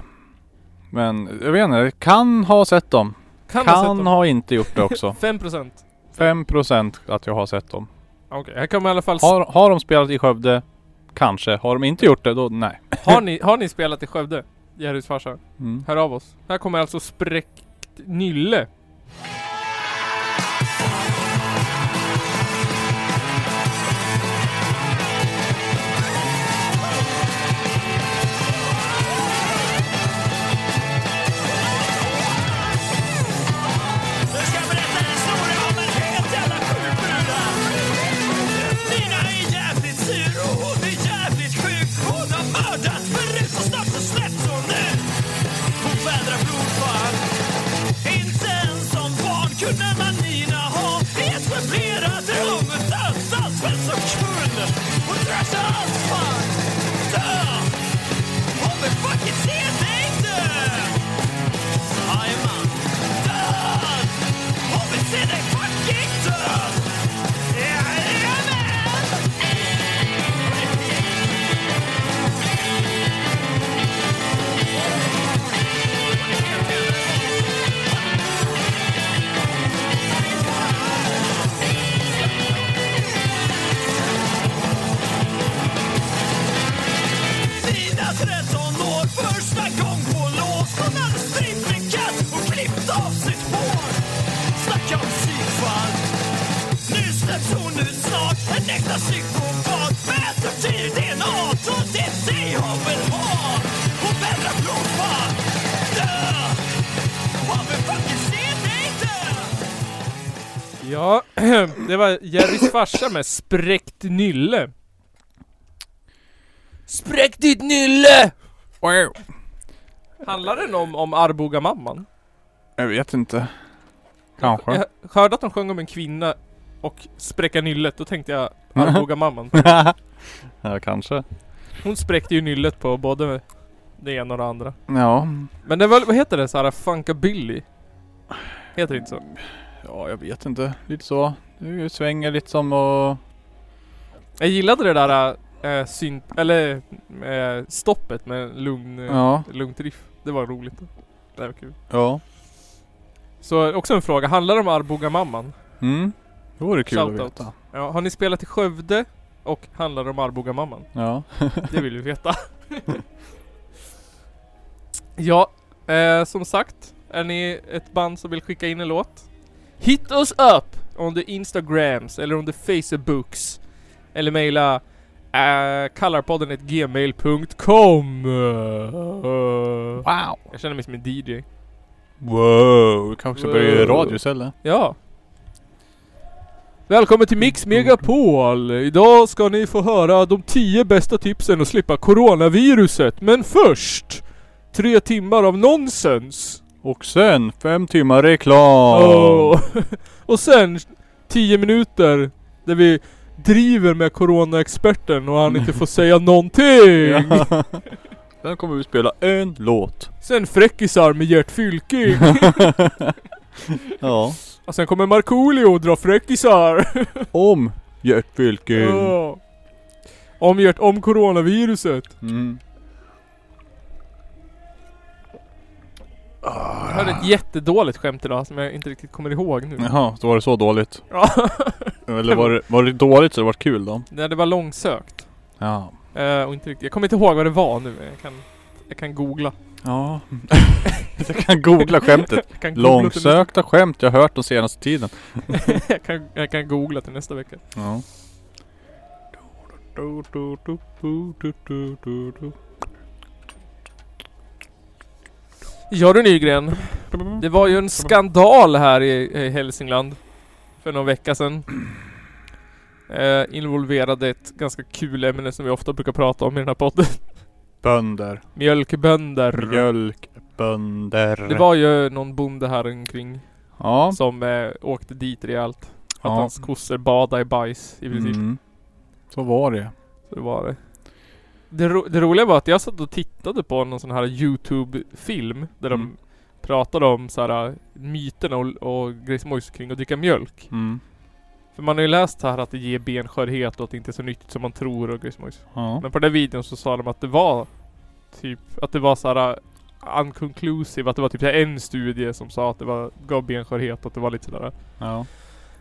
Men jag vet inte, kan ha sett dem. Kan, Kan, ha sett dem. ha inte gjort det också. 5%. 5% att jag har sett dem. Okej, här kan man i alla fall... Har, har de spelat i Skövde? Kanske. Har de inte gjort det, då nej. Har ni, har ni spelat i Skövde? Jerrys farsa? Mm. Hör av oss. Här kommer alltså Spräckt Nylle. Var Jerrys farsa med Spräckt Nylle. Spräck ditt nylle! Wow. Handlar den om, om Arboga-mamman? Jag vet inte. Kanske. Jag hörde att de sjöng om en kvinna och spräcka nyllet, då tänkte jag Arboga-mamman. ja, kanske. Hon spräckte ju nyllet på både det ena och det andra. Ja. Men det var, vad heter det? Såhär funkabilly? Heter det inte så? Ja, jag vet inte. Lite så. Det svänger lite som och... Jag gillade det där äh, synt, eller äh, stoppet med lugn, Ja. lugnt riff. Det var roligt. Det var kul. Ja. Så också en fråga, handlar det om Arboga-mamman? Mm. Det vore kul Shoutout. att veta. Ja, har ni spelat i Skövde? Och handlar det om Arboga-mamman? Ja. Det vill vi veta. ja, eh, som sagt. Är ni ett band som vill skicka in en låt? Hit us up on the Instagrams eller on the Facebooks. Eller mejla äh, kallarpodden gmail.com Wow. Jag känner mig som en DJ. Wow. Du kanske ska börja göra Wow. radio istället. Ja. Välkommen till Mix Megapol! Idag ska ni få höra de 10 bästa tipsen att slippa coronaviruset. Men först! Tre timmar av nonsens! Och sen fem timmar reklam. Åh. Och sen 10 minuter där vi driver med coronaexperten och han inte får säga någonting! Ja. Sen kommer vi spela en låt. Sen fräckisar med Gert Fylking! Ja. och sen kommer Markoolio och drar fräckisar! Om Gert Fylking. Ja. Om Gert, om coronaviruset. Mm. Jag hörde ett jättedåligt skämt idag som jag inte riktigt kommer ihåg nu. Jaha, så var det så dåligt. Ja. Eller var det, var det dåligt så det var kul då? Nej, det var långsökt. Ja. Eh, och inte riktigt. Jag kommer inte ihåg vad det var nu. Jag kan, jag kan googla. Ja. jag kan googla skämtet. Jag kan googla Långsökta skämt jag hört den senaste tiden. jag, kan, jag kan googla till nästa vecka. Ja. Ja du Nygren. Det var ju en skandal här i, Hälsingland. För någon vecka sedan. Eh, involverade ett ganska kul ämne som vi ofta brukar prata om i den här podden. Bönder. Mjölkbönder. Mjölkbönder. Det var ju någon bonde här omkring Ja. som eh, åkte dit rejält. Att Ja. hans kossor badade i bajs i princip. Mm. Så var det. Så det var det. Det, ro- det roliga var att jag satt och tittade på någon sån här Youtube-film där de Mm. pratade om så här äh, myterna och, och grejsmojs kring att dricka mjölk. Mm. För man har ju läst här att det ger benskörhet och att det inte är så nyttigt som man tror och grejsmojs. Ja. Men på den videon så sa de att det var typ, att det var så här äh, unconclusive, att det var typ en studie som sa att det var, gav benskörhet och att det var lite sådär ja.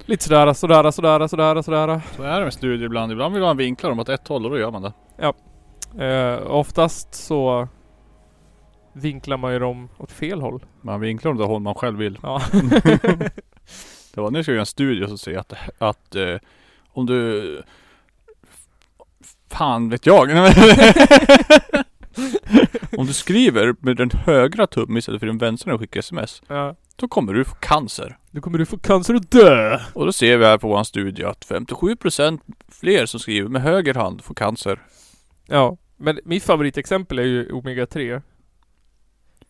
Lite sådär, sådär, sådär, sådär, sådär. Så är det med studier ibland. Ibland vill man vinkla dem åt ett håll och då gör man det. Eh, oftast så vinklar man ju dem åt fel håll. Man vinklar dem åt håll man själv vill. Ja. Det var, nu ska jag göra en studie som säger att, att eh, om du... Fan vet jag. om du skriver med den högra tummen istället för den vänstra du skickar sms. ja. Då kommer du få cancer. Då kommer du få cancer och dö! Och då ser vi här på vår studie att 57% fler som skriver med höger hand får cancer. Ja. Men mitt favoritexempel är ju Omega 3.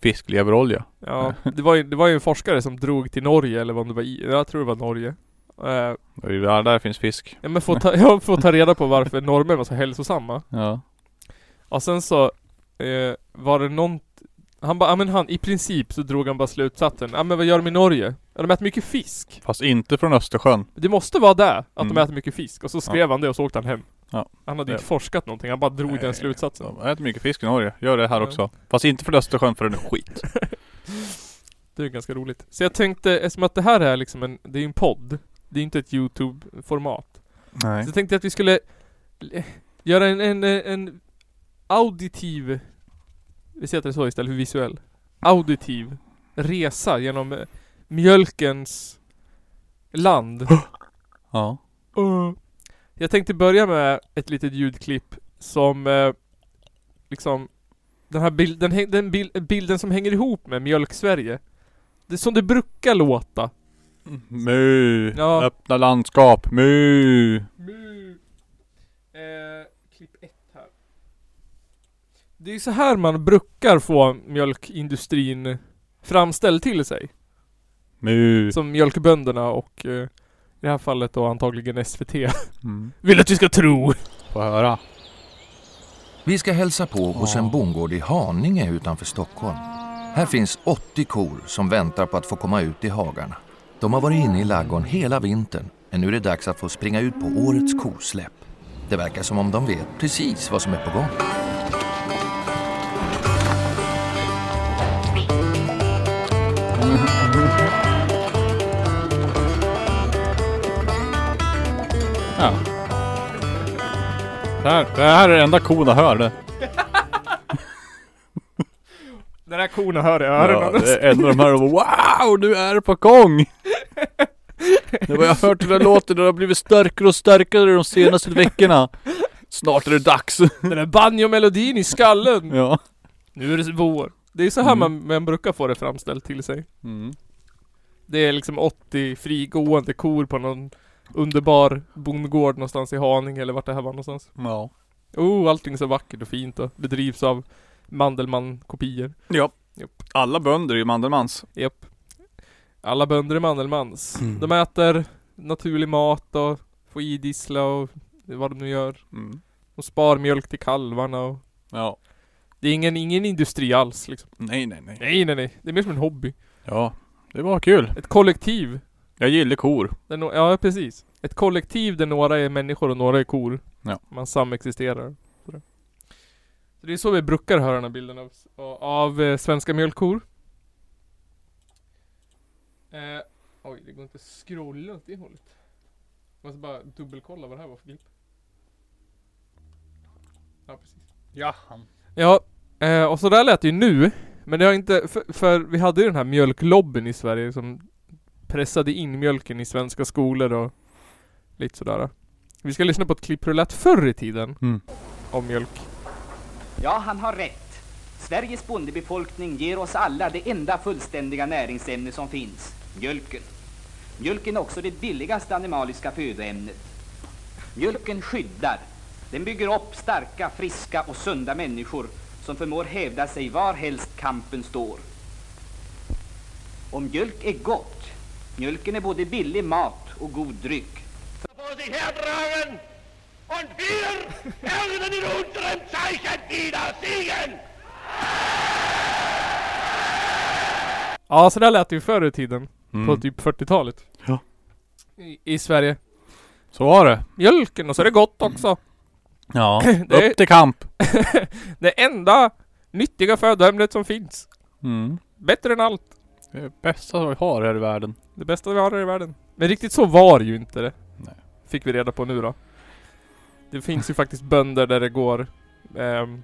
Fiskleverolja. Ja. Det var ju, det var ju en forskare som drog till Norge, eller vad det var i, jag tror det var Norge. Eh, Och Där, finns fisk. ja men få ta, ja, få ta reda på varför norrmän var så hälsosamma. Ja. Och sen så eh, var det någon han bara, ja men han, i princip så drog han bara slutsatsen, ja men vad gör de i Norge? Ja de äter mycket fisk. Fast inte från Östersjön. Det måste vara det, att Mm. de äter mycket fisk. Och så skrev han det och så åkte han hem. Ja. Han hade Ja. inte forskat någonting, han bara drog den Nej. slutsatsen. De äter mycket fisk i Norge. Gör det här Ja. också. Fast inte från Östersjön för den är skit. Det är ganska roligt. Så jag tänkte, eftersom att det här är liksom en, det är ju en podd. Det är inte ett YouTube-format. Nej. Så jag tänkte att vi skulle göra en, en, en auditiv, vi säger det så istället för visuell. Auditiv resa genom eh, mjölkens land. Ja. Jag tänkte börja med ett litet ljudklipp som eh, liksom den här bild, den, bilden som hänger ihop med Mjölk-Sverige. Det är som det brukar låta. Mu. Ja. Öppna landskap. Mu. Mu. Eh, klipp ett här. Det är så här man brukar få mjölkindustrin framställd till sig. Mu. Som mjölkbönderna och eh, det här fallet då antagligen SVT Mm. vill att vi ska tro. Få höra. Vi ska hälsa på hos en bondgård i Haninge utanför Stockholm. Här finns 80 kor som väntar på att få komma ut i hagarna. De har varit inne i ladugården hela vintern, men nu är det dags att få springa ut på årets kosläpp. Det verkar som om de vet precis vad som är på gång. Ja. Det här, det här är det enda korna hör det. Den här korna hör i Ja, öronen. det är enda de hör och bara, Wow, nu är det på gång! Det var jag har hört den där låten och det har blivit starkare och starkare de senaste veckorna. Snart är det dags. Den där banjo-melodin i skallen. Ja. Nu är det vår. Det är så här Mm. man, man brukar få det framställt till sig. Mm. Det är liksom 80 frigående kor på någon underbar bondgård någonstans i Haninge eller vart det här var någonstans. Ja. Oh, allting är så vackert och fint och bedrivs av Mandelmann-kopior. Ja. Japp. Alla bönder är ju Mandelmans. Japp. Alla bönder är Mandelmans. Mm. De äter naturlig mat och får idissla och vad de nu gör. Mm. De spar mjölk till kalvarna och Ja. Det är ingen, ingen industri alls liksom. Nej, nej, nej. Nej, nej, nej. Det är mer som en hobby. Ja. Det var kul. Ett kollektiv. Jag gillar kor. Där no- ja, precis. Ett kollektiv där några är människor och några är kor. Ja. Man samexisterar. Så det är så vi brukar höra den här bilden av, av eh, svenska mjölkkor. Eh, oj, det går inte att scrolla åt det hållet. Måste bara dubbelkolla vad det här var för klipp. Ja, precis. Ja. Ja, eh, och så där lät det ju nu. Men det har inte, för, för vi hade ju den här mjölklobbyn i Sverige som pressade in mjölken i svenska skolor och lite sådär. Vi ska lyssna på ett klipp hur det lät förr i tiden Mm. om mjölk. Ja, han har rätt. Sveriges bondebefolkning ger oss alla det enda fullständiga näringsämne som finns, mjölken. Mjölken är också det billigaste animaliska födoämnet. Mjölken skyddar. Den bygger upp starka, friska och sunda människor som förmår hävda sig var helst kampen står. Och mjölk är gott. Mjölken är både billig mat och god dryck. vor sich hertragen und wir werden in unserem Zeichen wieder siegen! Ja, så där lät det ju förr i tiden. På Mm. typ 40-talet. Ja. I, I Sverige. Så var det. Mjölken och så är det gott också. Ja. Det- Upp till kamp. Det enda nyttiga födoämnet som finns. Mm. Bättre än allt. Det är det bästa vi har här i världen. Det bästa vi har här i världen. Men riktigt så var ju inte det. Nej. Fick vi reda på nu då. Det finns ju faktiskt bönder där det går ehm,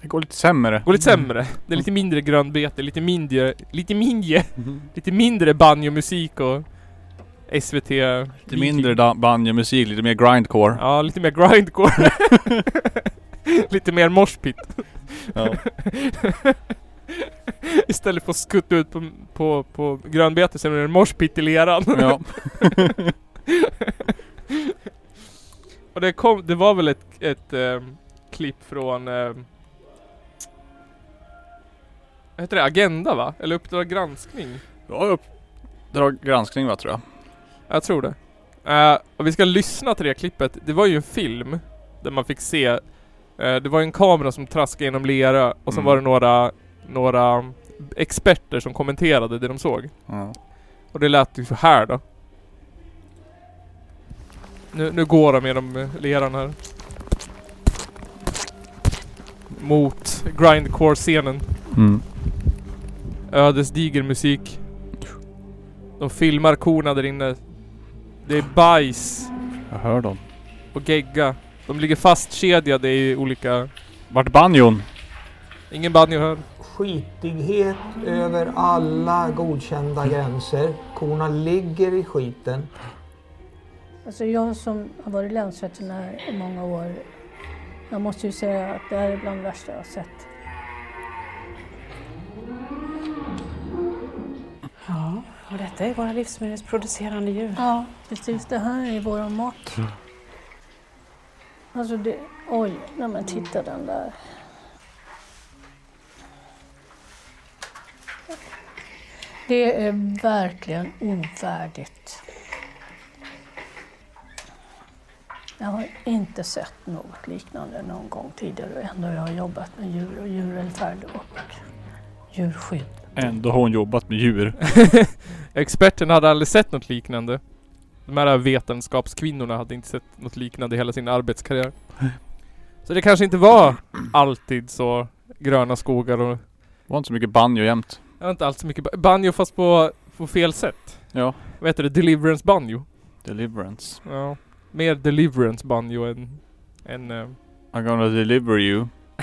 Det går lite sämre. Går lite sämre. Det är lite mindre grönbete, lite mindre, lite mindre, Mm. lite mindre banjomusik och SVT Lite mindre da- banjomusik, lite mer grindcore. Ja, lite mer grindcore. lite mer moshpit. Ja. Istället för att skutta ut på, på, på grönbete så är det en moshpit i leran. ja. och det kom, det var väl ett, ett ehm, klipp från um, Heter det Agenda va? Eller Uppdrag granskning? Ja, Uppdrag granskning va, tror jag. Jag tror det. Eh, och vi ska lyssna till det klippet. Det var ju en film där man fick se eh, Det var en kamera som traskade genom lera och Mm. var det några Några experter som kommenterade det de såg. Ja. Och det lät ju så här då. Nu, nu går de genom eh, leran här. Mot grindcore-scenen. Mm. Ödesdiger musik. De filmar korna där inne. Det är bajs Jag hör dem. och gegga. De ligger fastkedjade i olika... Vart banjon? Ingen banjo här. Skitighet över alla godkända gränser. Korna ligger i skiten. Alltså jag som har varit länsveterinär i många år, jag måste ju säga att det här är bland det värsta jag har sett. Ja, och detta är våra livsmedelsproducerande djur. Ja, precis. Det här är vår mat. Alltså det, oj, nej men titta den där. Det är verkligen ovärdigt. Jag har inte sett något liknande någon gång tidigare. Ändå har jag jobbat med djur och djurvälfärd och djurskydd. Ändå har hon jobbat med djur. Experterna hade aldrig sett något liknande. De här vetenskapskvinnorna hade inte sett något liknande i hela sin arbetskarriär. Så det kanske inte var alltid så gröna skogar och... Det var inte så mycket banjo jämt. Jag har inte alls så mycket ba- banjo fast på, på fel sätt. Ja. Vad heter det? Deliverance banjo. Deliverance. Ja. Mer deliverance banjo än... än eh, I'm gonna deliver you.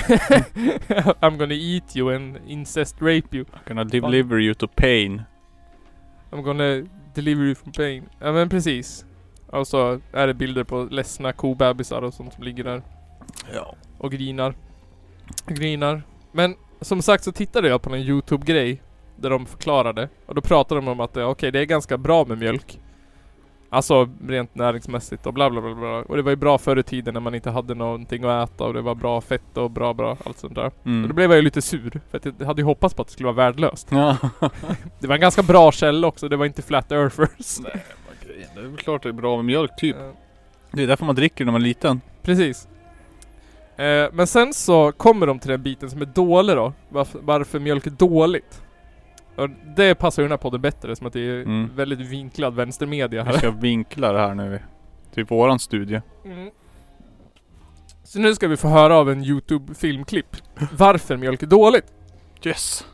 I'm gonna eat you and incest rape you. I'm gonna deliver you to pain. I'm gonna deliver you from pain. Ja men precis. Och så är det bilder på ledsna kobebisar och sånt som ligger där. Ja. och grinar. Grinar. Men som sagt så tittade jag på en YouTube-grej där de förklarade. Och då pratade de om att okej, det är ganska bra med mjölk. Alltså rent näringsmässigt och bla bla bla bla. Och det var ju bra förr i tiden när man inte hade någonting att äta och det var bra fett och bra bra allt sånt där. Och då Mm. blev jag ju lite sur. För att jag hade ju hoppats på att det skulle vara värdelöst. Ja. Det var en ganska bra källa också, det var inte flat earthers. Nej, grejen. Det är väl klart det är bra med mjölk typ. Ja. Det är därför man dricker när man är liten. Precis. Eh, men sen så kommer de till den biten som är dålig då. Varför, varför mjölk är dåligt. Och det passar ju den här podden bättre som att det är Mm. väldigt vinklad vänstermedia Vi här. ska vinkla det här nu. Till våran studie. Mm. Så nu ska vi få höra av en YouTube-filmklipp. Varför mjölk är dåligt. Yes.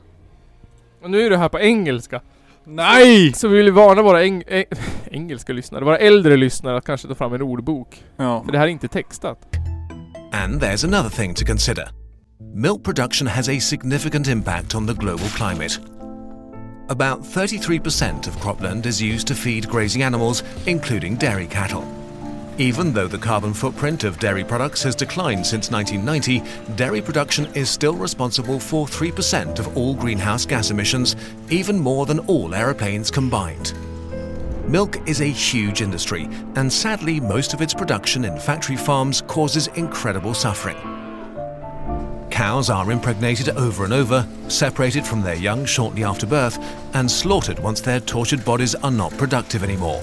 Och nu är det här på engelska. Nej! Så vi vill varna våra eng eng engelska lyssnare, våra äldre lyssnare att kanske ta fram en ordbok. Ja. För det här är inte textat. And there's another thing to consider. Milk production has a significant impact on the global climate. About 33% of cropland is used to feed grazing animals, including dairy cattle. Even though the carbon footprint of dairy products has declined since 1990, dairy production is still responsible for 3% of all greenhouse gas emissions, even more than all aeroplanes combined. Milk is a huge industry, and sadly, most of its production in factory farms causes incredible suffering. Cows are impregnated over and over, separated from their young shortly after birth, and slaughtered once their tortured bodies are not productive anymore.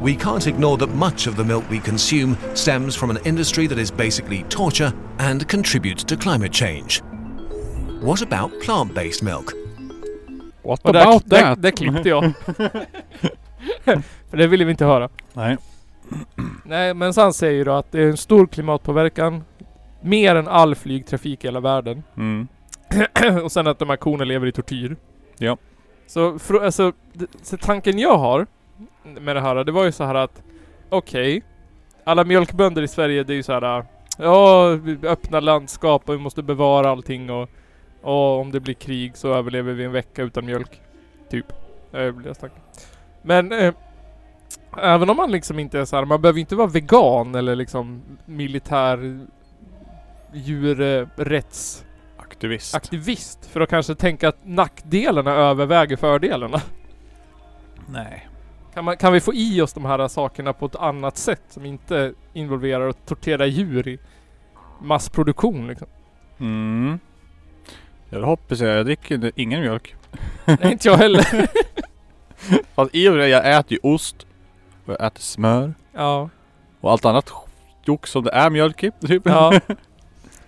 We can't ignore that much of the milk we consume stems from an industry that is basically torture and contributes to climate change. What about plant based milk? What Och about där, that? där klippte jag. För det ville vi inte höra. Nej. Nej, men så han säger ju då att det är en stor klimatpåverkan. Mer än all flygtrafik i hela världen. Mm. och sen att de här korna lever i tortyr. Ja. Så, för, alltså, så tanken jag har med det här, det var ju så här att okej, alla mjölkbönder i Sverige det är ju så här ja, öppna landskap och vi måste bevara allting och, och om det blir krig så överlever vi en vecka utan mjölk. Typ. Jag blir stark. Men eh, även om man liksom inte är så här, man behöver inte vara vegan eller liksom militär djurrätts Aktivist. aktivist för att kanske tänka att nackdelarna överväger fördelarna. Nej. Kan, man, kan vi få i oss de här sakerna på ett annat sätt som inte involverar att tortera djur i massproduktion liksom? Mm. Jag hoppas jag. Jag dricker ingen mjölk. Nej, inte jag heller. Fast i och sig, jag äter ju ost. Och jag äter smör. Ja. Och allt annat jox som det är mjölk i. Typ. ja.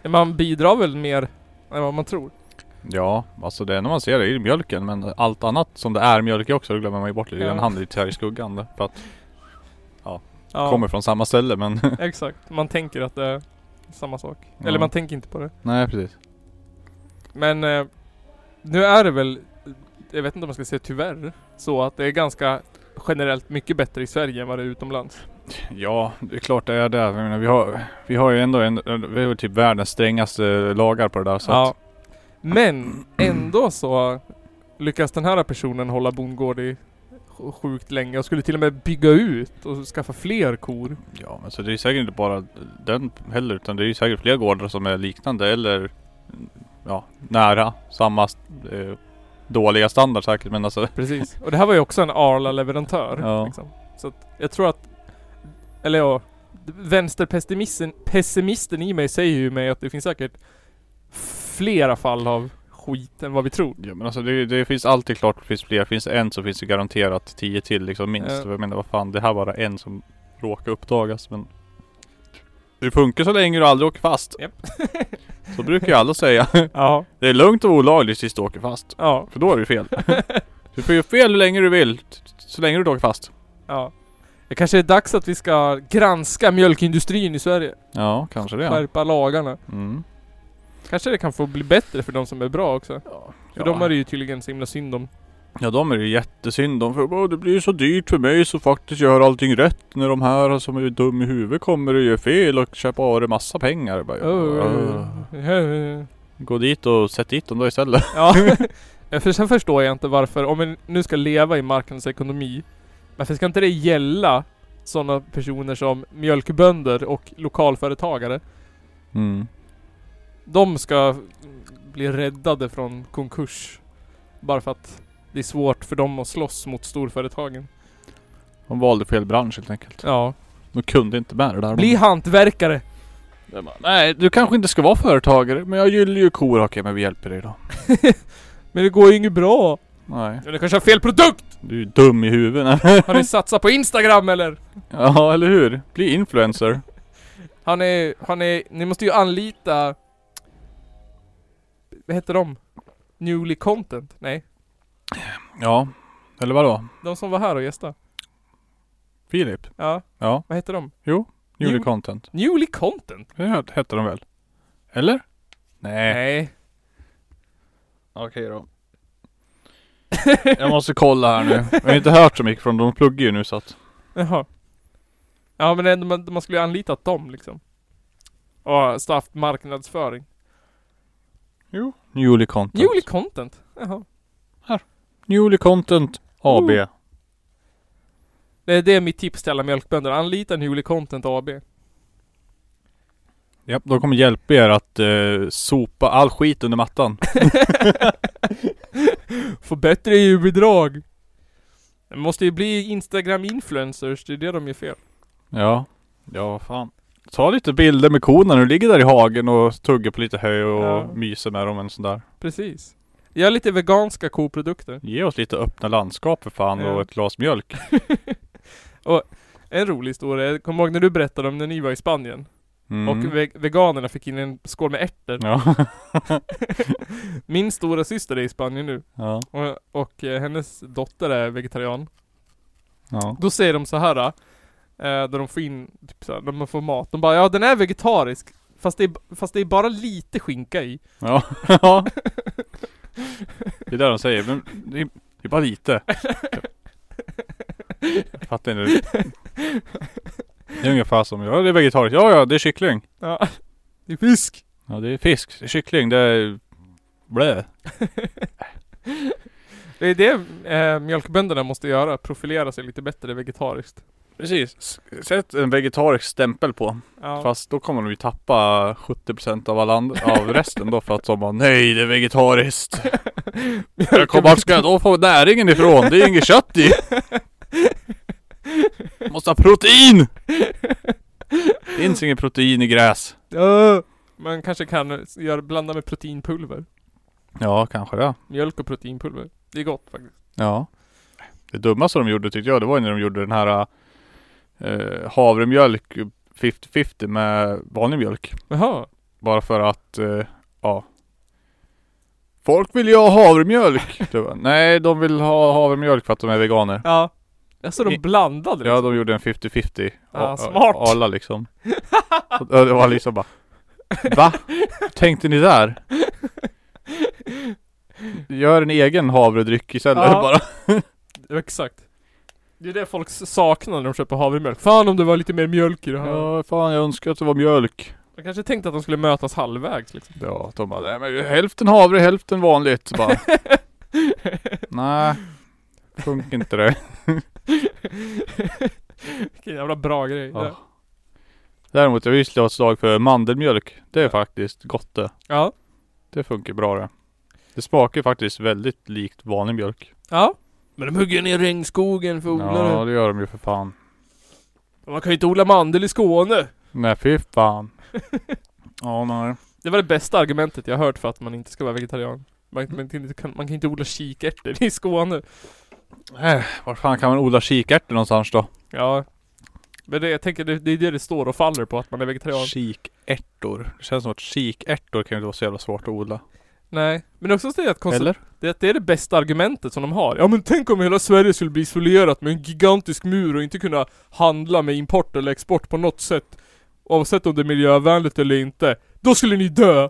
Man bidrar väl mer än vad man tror. Ja, alltså det enda man ser är ju mjölken. Men allt annat som det är mjölk också, det glömmer man ju bort lite. Ja. Hamnar lite här i skuggan. För att Ja, kommer från samma ställe men exakt. Man tänker att det är samma sak. Ja. Eller man tänker inte på det. Nej precis. Men eh, nu är det väl, jag vet inte om man ska säga tyvärr, så att det är ganska generellt mycket bättre i Sverige än vad det är utomlands. Ja, det är klart det är det. Jag menar, vi, har, vi har ju ändå en, vi har typ världens strängaste lagar på det där. Så Ja. att, Men ändå så lyckas den här personen hålla bondgård i sj- sjukt länge och skulle till och med bygga ut och skaffa fler kor. ja, men så det är säkert inte bara den heller. Utan det är säkert fler gårdar som är liknande eller ja, nära samma eh, dåliga standard säkert. Men alltså Precis. Och det här var ju också en Arla-leverantör. Ja. Liksom. Så att jag tror att, eller ja, vänsterpessimisten pessimisten i mig säger ju mig att det finns säkert flera fall av skit än vad vi tror. Ja men alltså det, det finns alltid klart det finns fler. Finns en så finns det garanterat tio till liksom minst. Ja. Jag menar vad fan, det här var bara en som råkade uppdagas men Det funkar så länge du aldrig åker fast. Japp. Så brukar ju alla säga. Ja. Det är lugnt och olagligt tills du åker fast. Ja. För då är det fel. Du får göra fel hur länge du vill. Så länge du inte åker fast. Ja. Det kanske är dags att vi ska granska mjölkindustrin i Sverige. Ja, kanske det. Skärpa lagarna. Mm. Kanske det kan få bli bättre för de som är bra också. För Ja. de är det ju tydligen så himla synd om. Ja de är det jättesynd om för "Åh, det blir ju så dyrt för mig så faktiskt gör allting rätt när de här som är dum i huvudet kommer och gör fel och köper av det massa pengar. Bara, "Åh." Gå dit och sätt dit dem då istället. Ja. Ja, för sen förstår jag inte varför, om vi nu ska leva i marknadsekonomi, varför ska inte det gälla sådana personer som mjölkbönder och lokalföretagare? Mm. De ska bli räddade från konkurs. Bara för att det är svårt för dem att slåss mot storföretagen. De valde fel bransch helt enkelt. Ja. De kunde inte med det där. Bli hantverkare! Bara, Nej, du kanske inte ska vara företagare men jag gillar ju kor. Okej, men vi hjälper dig då. Men det går ju inget bra! Nej. Eller kanske har fel produkt! Du är dum i huvudet. Har ni satsat på Instagram eller? ja, eller hur? Bli influencer. Har ni, har ni, ni måste ju anlita... Vad heter de? Newly content? Nej. Ja. Eller vadå? De som var här och gästade. Filip? Ja. Ja. Vad heter de? Jo. Newly New- content. Newly content? Det hette de väl? Eller? Nej. Nej. Okej då. Jag måste kolla här nu. Jag har inte hört så mycket från dem. De pluggar ju nu så att. Jaha. Ja men ändå, man, man skulle ju anlitat dem liksom. Och haft marknadsföring. Jo. Newly content. Newly content. Jaha. Newly content AB. Mm. Det, det är mitt tips till alla mjölkbönder. Anlita Newly Content AB. Ja, de kommer hjälpa er att eh, sopa all skit under mattan. Få bättre EU-bidrag. Det måste ju bli Instagram-influencers. Det är det de gör fel. Ja. Ja, vad fan. Ta lite bilder med korna när du ligger där i hagen och tuggar på lite hö och Ja. myser med dem en sån där. Precis. Gör lite veganska koprodukter. Ge oss lite öppna landskap för fan Ja. och ett glas mjölk. En rolig historia. Jag kommer ihåg när du berättade om när ni var i Spanien. Mm. Och ve- veganerna fick in en skål med ärtor. Ja. Min stora syster är i Spanien nu. ja. Och, och eh, hennes dotter är vegetarian. Ja. Då säger de så här. Eh, där de får in, typ så här, när man får mat. De bara ja den är vegetarisk. Fast det är, fast det är bara lite skinka i. Ja. ja. Det är det de säger. Men det är, det är bara lite. Jag fattar inte. Det är ungefär som, ja det är vegetariskt. Ja ja, det är kyckling. Ja. Det är fisk. Ja det är fisk, det är kyckling, det är blä. Det är det eh, mjölkbönderna måste göra. Profilera sig lite bättre vegetariskt. Precis. Sätt en vegetarisk stämpel på. Ja. Fast då kommer de ju tappa 70% av, alla and- av resten då för att de bara nej det är vegetariskt. Jag kommer, vart ska jag då få näringen ifrån? Det är inget kött i. Måste ha protein! Finns inget protein i gräs. Ja. Man kanske kan göra, blanda med proteinpulver. Ja, kanske det. Mjölk och proteinpulver. Det är gott faktiskt. Ja. Det dummaste de gjorde tyckte jag, det var när de gjorde den här eh, havremjölk 50-50 med vanlig mjölk. Jaha. Bara för att, eh, ja. Folk vill ju ha havremjölk. Det var, nej, de vill ha havremjölk för att de är veganer. Ja. Alltså de blandade Ja, liksom. de gjorde en 50-50. Ja, A- smart. Alla liksom. Och det var liksom bara Va? Tänkte ni där? Gör en egen havredryck istället Ja. bara. Ja, Exakt. Det är det folk saknar när de köper havremjölk. Fan om det var lite mer mjölk i det här. Ja, fan jag önskar att det var mjölk. Jag kanske tänkte att de skulle mötas halvvägs liksom. Ja, de bara, nej men hälften havre, hälften vanligt. Bara, nej, funkar inte det. Vilken jävla bra grej. Ja. Däremot, jag vill slå ett slag för mandelmjölk. Det är faktiskt gott det. ja. Det funkar bra det. Det smakar faktiskt väldigt likt vanlig mjölk. Ja. Men de hugger ner regnskogen för att odla Ja, det. gör de ju för fan. Man kan ju inte odla mandel i Skåne. Nej, fy fan. Ja, nej. Det var det bästa argumentet jag hört för att man inte ska vara vegetarian. Man, man, man kan inte odla kikärtor i Skåne. Äh, var fan kan man odla kikärtor någonstans då? Ja. Men det, jag tänker det, det är det det står och faller på att man är vegetarian. Kikärtor. Det känns som att kikärtor kan inte vara så jävla svårt att odla. Nej. Men också det att Eller? det, att det är det bästa argumentet som de har. Ja men tänk om hela Sverige skulle bli isolerat med en gigantisk mur och inte kunna handla med import eller export på något sätt. Oavsett om det är miljövänligt eller inte. Då skulle ni dö!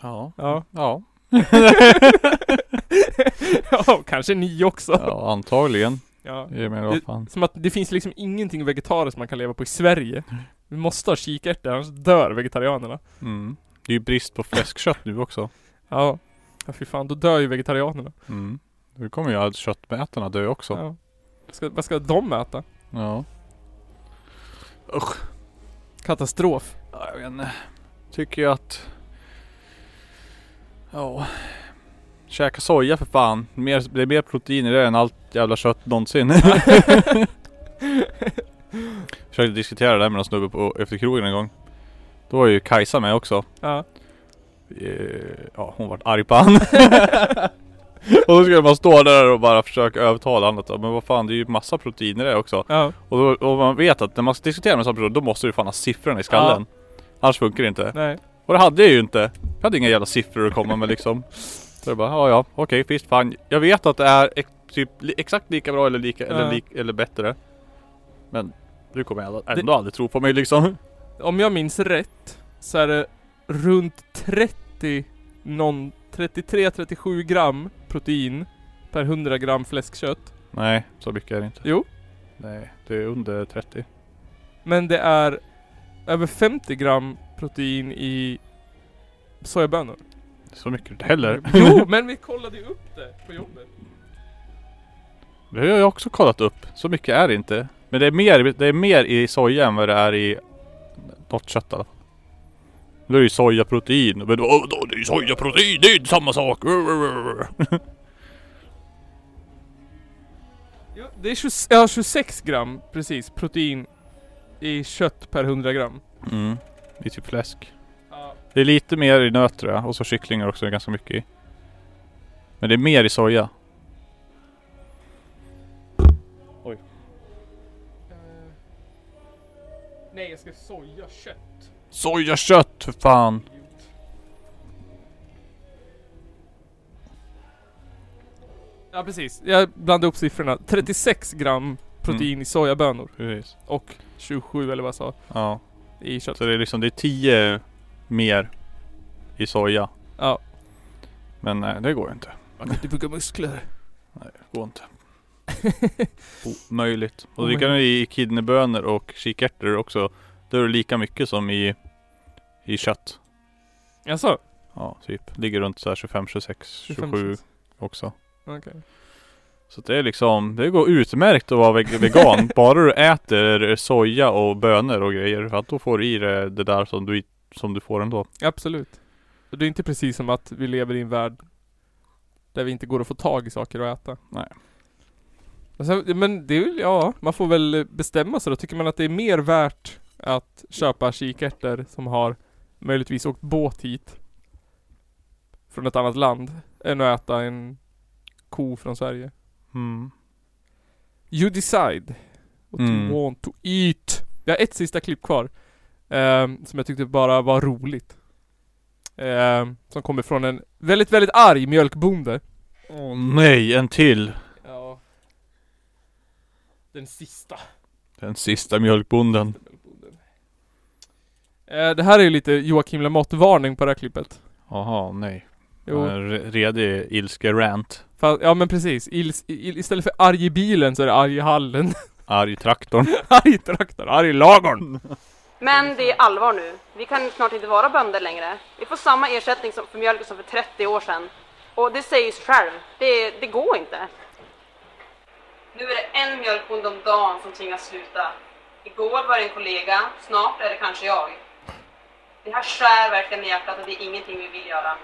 Ja. Ja. Ja. ja, kanske ni också. Ja, antagligen. Ja. Jag menar vad fan. Som att det finns liksom ingenting vegetariskt man kan leva på i Sverige. Vi måste ha kikärtor, annars dör vegetarianerna. Mm. Det är ju brist på fläskkött nu också. Ja. Ja fy fan, då dör ju vegetarianerna. Mm. Nu kommer ju all köttmätarna dö också. Ja. Ska, vad ska de äta? Ja. Usch. Katastrof. Ja, jag vet inte. Tycker ju att... Ja. Käka soja för fan. Mer, det är mer protein i det än allt jävla kött någonsin. Försökte diskutera det där med någon snubbe på, efter krogen en gång. Då var ju Kajsa med också. Ja. Eh, Ja, hon vart arg på han. och då skulle man stå där och bara försöka övertala honom att men vad fan det är ju massa protein i det också. Ja. Och, då, och man vet att när man ska diskutera med en sån person då måste du fan ha siffrorna i skallen. Annars funkar det inte. Nej. Och det hade jag ju inte. Jag hade inga jävla siffror att komma med liksom. Så jag bara, ja ja, okej visst fan. Jag vet att det är ex, typ li, exakt lika bra eller lika, eller, lik, eller bättre. Men du kommer ändå, ändå aldrig tro på mig liksom. Om jag minns rätt så är det runt 30, någon 33-37 gram protein per 100 gram fläskkött. Nej, så mycket är det inte. Jo. Nej, det är under 30. Men det är över 50 gram protein i sojabönor. Så mycket inte heller. Jo, men vi kollade ju upp det på jobbet. Det har jag också kollat upp. Så mycket är det inte. Men det är mer, det är mer i soja än vad det är i något kött i alla fall. Det är ju sojaprotein. Men då, då, det är ju sojaprotein, det är inte samma sak. Ja, det är 20, ja, 26 gram precis protein i kött per 100 gram. Mm. I typ fläsk. Ja. Det är lite mer i nöt tror jag. Och så kycklingar också, det är ganska mycket i. Men det är mer i soja. Nej, jag ska sojakött. Sojakött för fan! Ja precis, jag blandade upp siffrorna. 36 gram protein Mm. i sojabönor. Precis. Och 27 eller vad jag sa, Ja. I kött. Så det är liksom, det är 10 mer i soja. Ja. Men nej, det går inte. Man kan inte bygga muskler. Nej, det går inte. Omöjligt. Och Omöjligt. det kan i kidneybönor och kikärtor också. Då är det lika mycket som i, i kött. Jaså? Ja, typ. Ligger runt så här 25, 26, 27 också. Okej. Så det är liksom, det går utmärkt att vara veg- vegan. bara du äter soja och bönor och grejer. För att då får du i dig det där som du, som du får ändå. Absolut. Det är inte precis som att vi lever i en värld där vi inte går att få tag i saker att äta. Nej. Men det är väl, ja, man får väl bestämma sig då. Tycker man att det är mer värt att köpa kikärtor som har möjligtvis åkt båt hit från ett annat land än att äta en ko från Sverige? Mm. You decide what Mm. you want to eat. Jag har ett sista klipp kvar. ehm, som jag tyckte bara var roligt. Ehm, som kommer från en väldigt, väldigt arg mjölkbonde. Åh nej, en till. Ja. Den sista. Den sista mjölkbonden. Eh, det här är ju lite Joakim Lamotte-varning på det här klippet. Jaha, nej. Jo. En re- redig ilske-rant. Fast, ja men precis. Il, il, istället för arg i bilen så är det arg i hallen. Arg traktorn. arg i traktorn, arg i lagorn. Men det är allvar nu. Vi kan snart inte vara bönder längre. Vi får samma ersättning som för mjölken som för 30 år sedan. Och det säger sig själv. Det, det går inte. Nu är det en mjölkbonde om dagen som tvingas sluta. Igår var det en kollega, snart är det kanske jag. Det här skär verkligen i hjärtat och det är ingenting vi vill göra.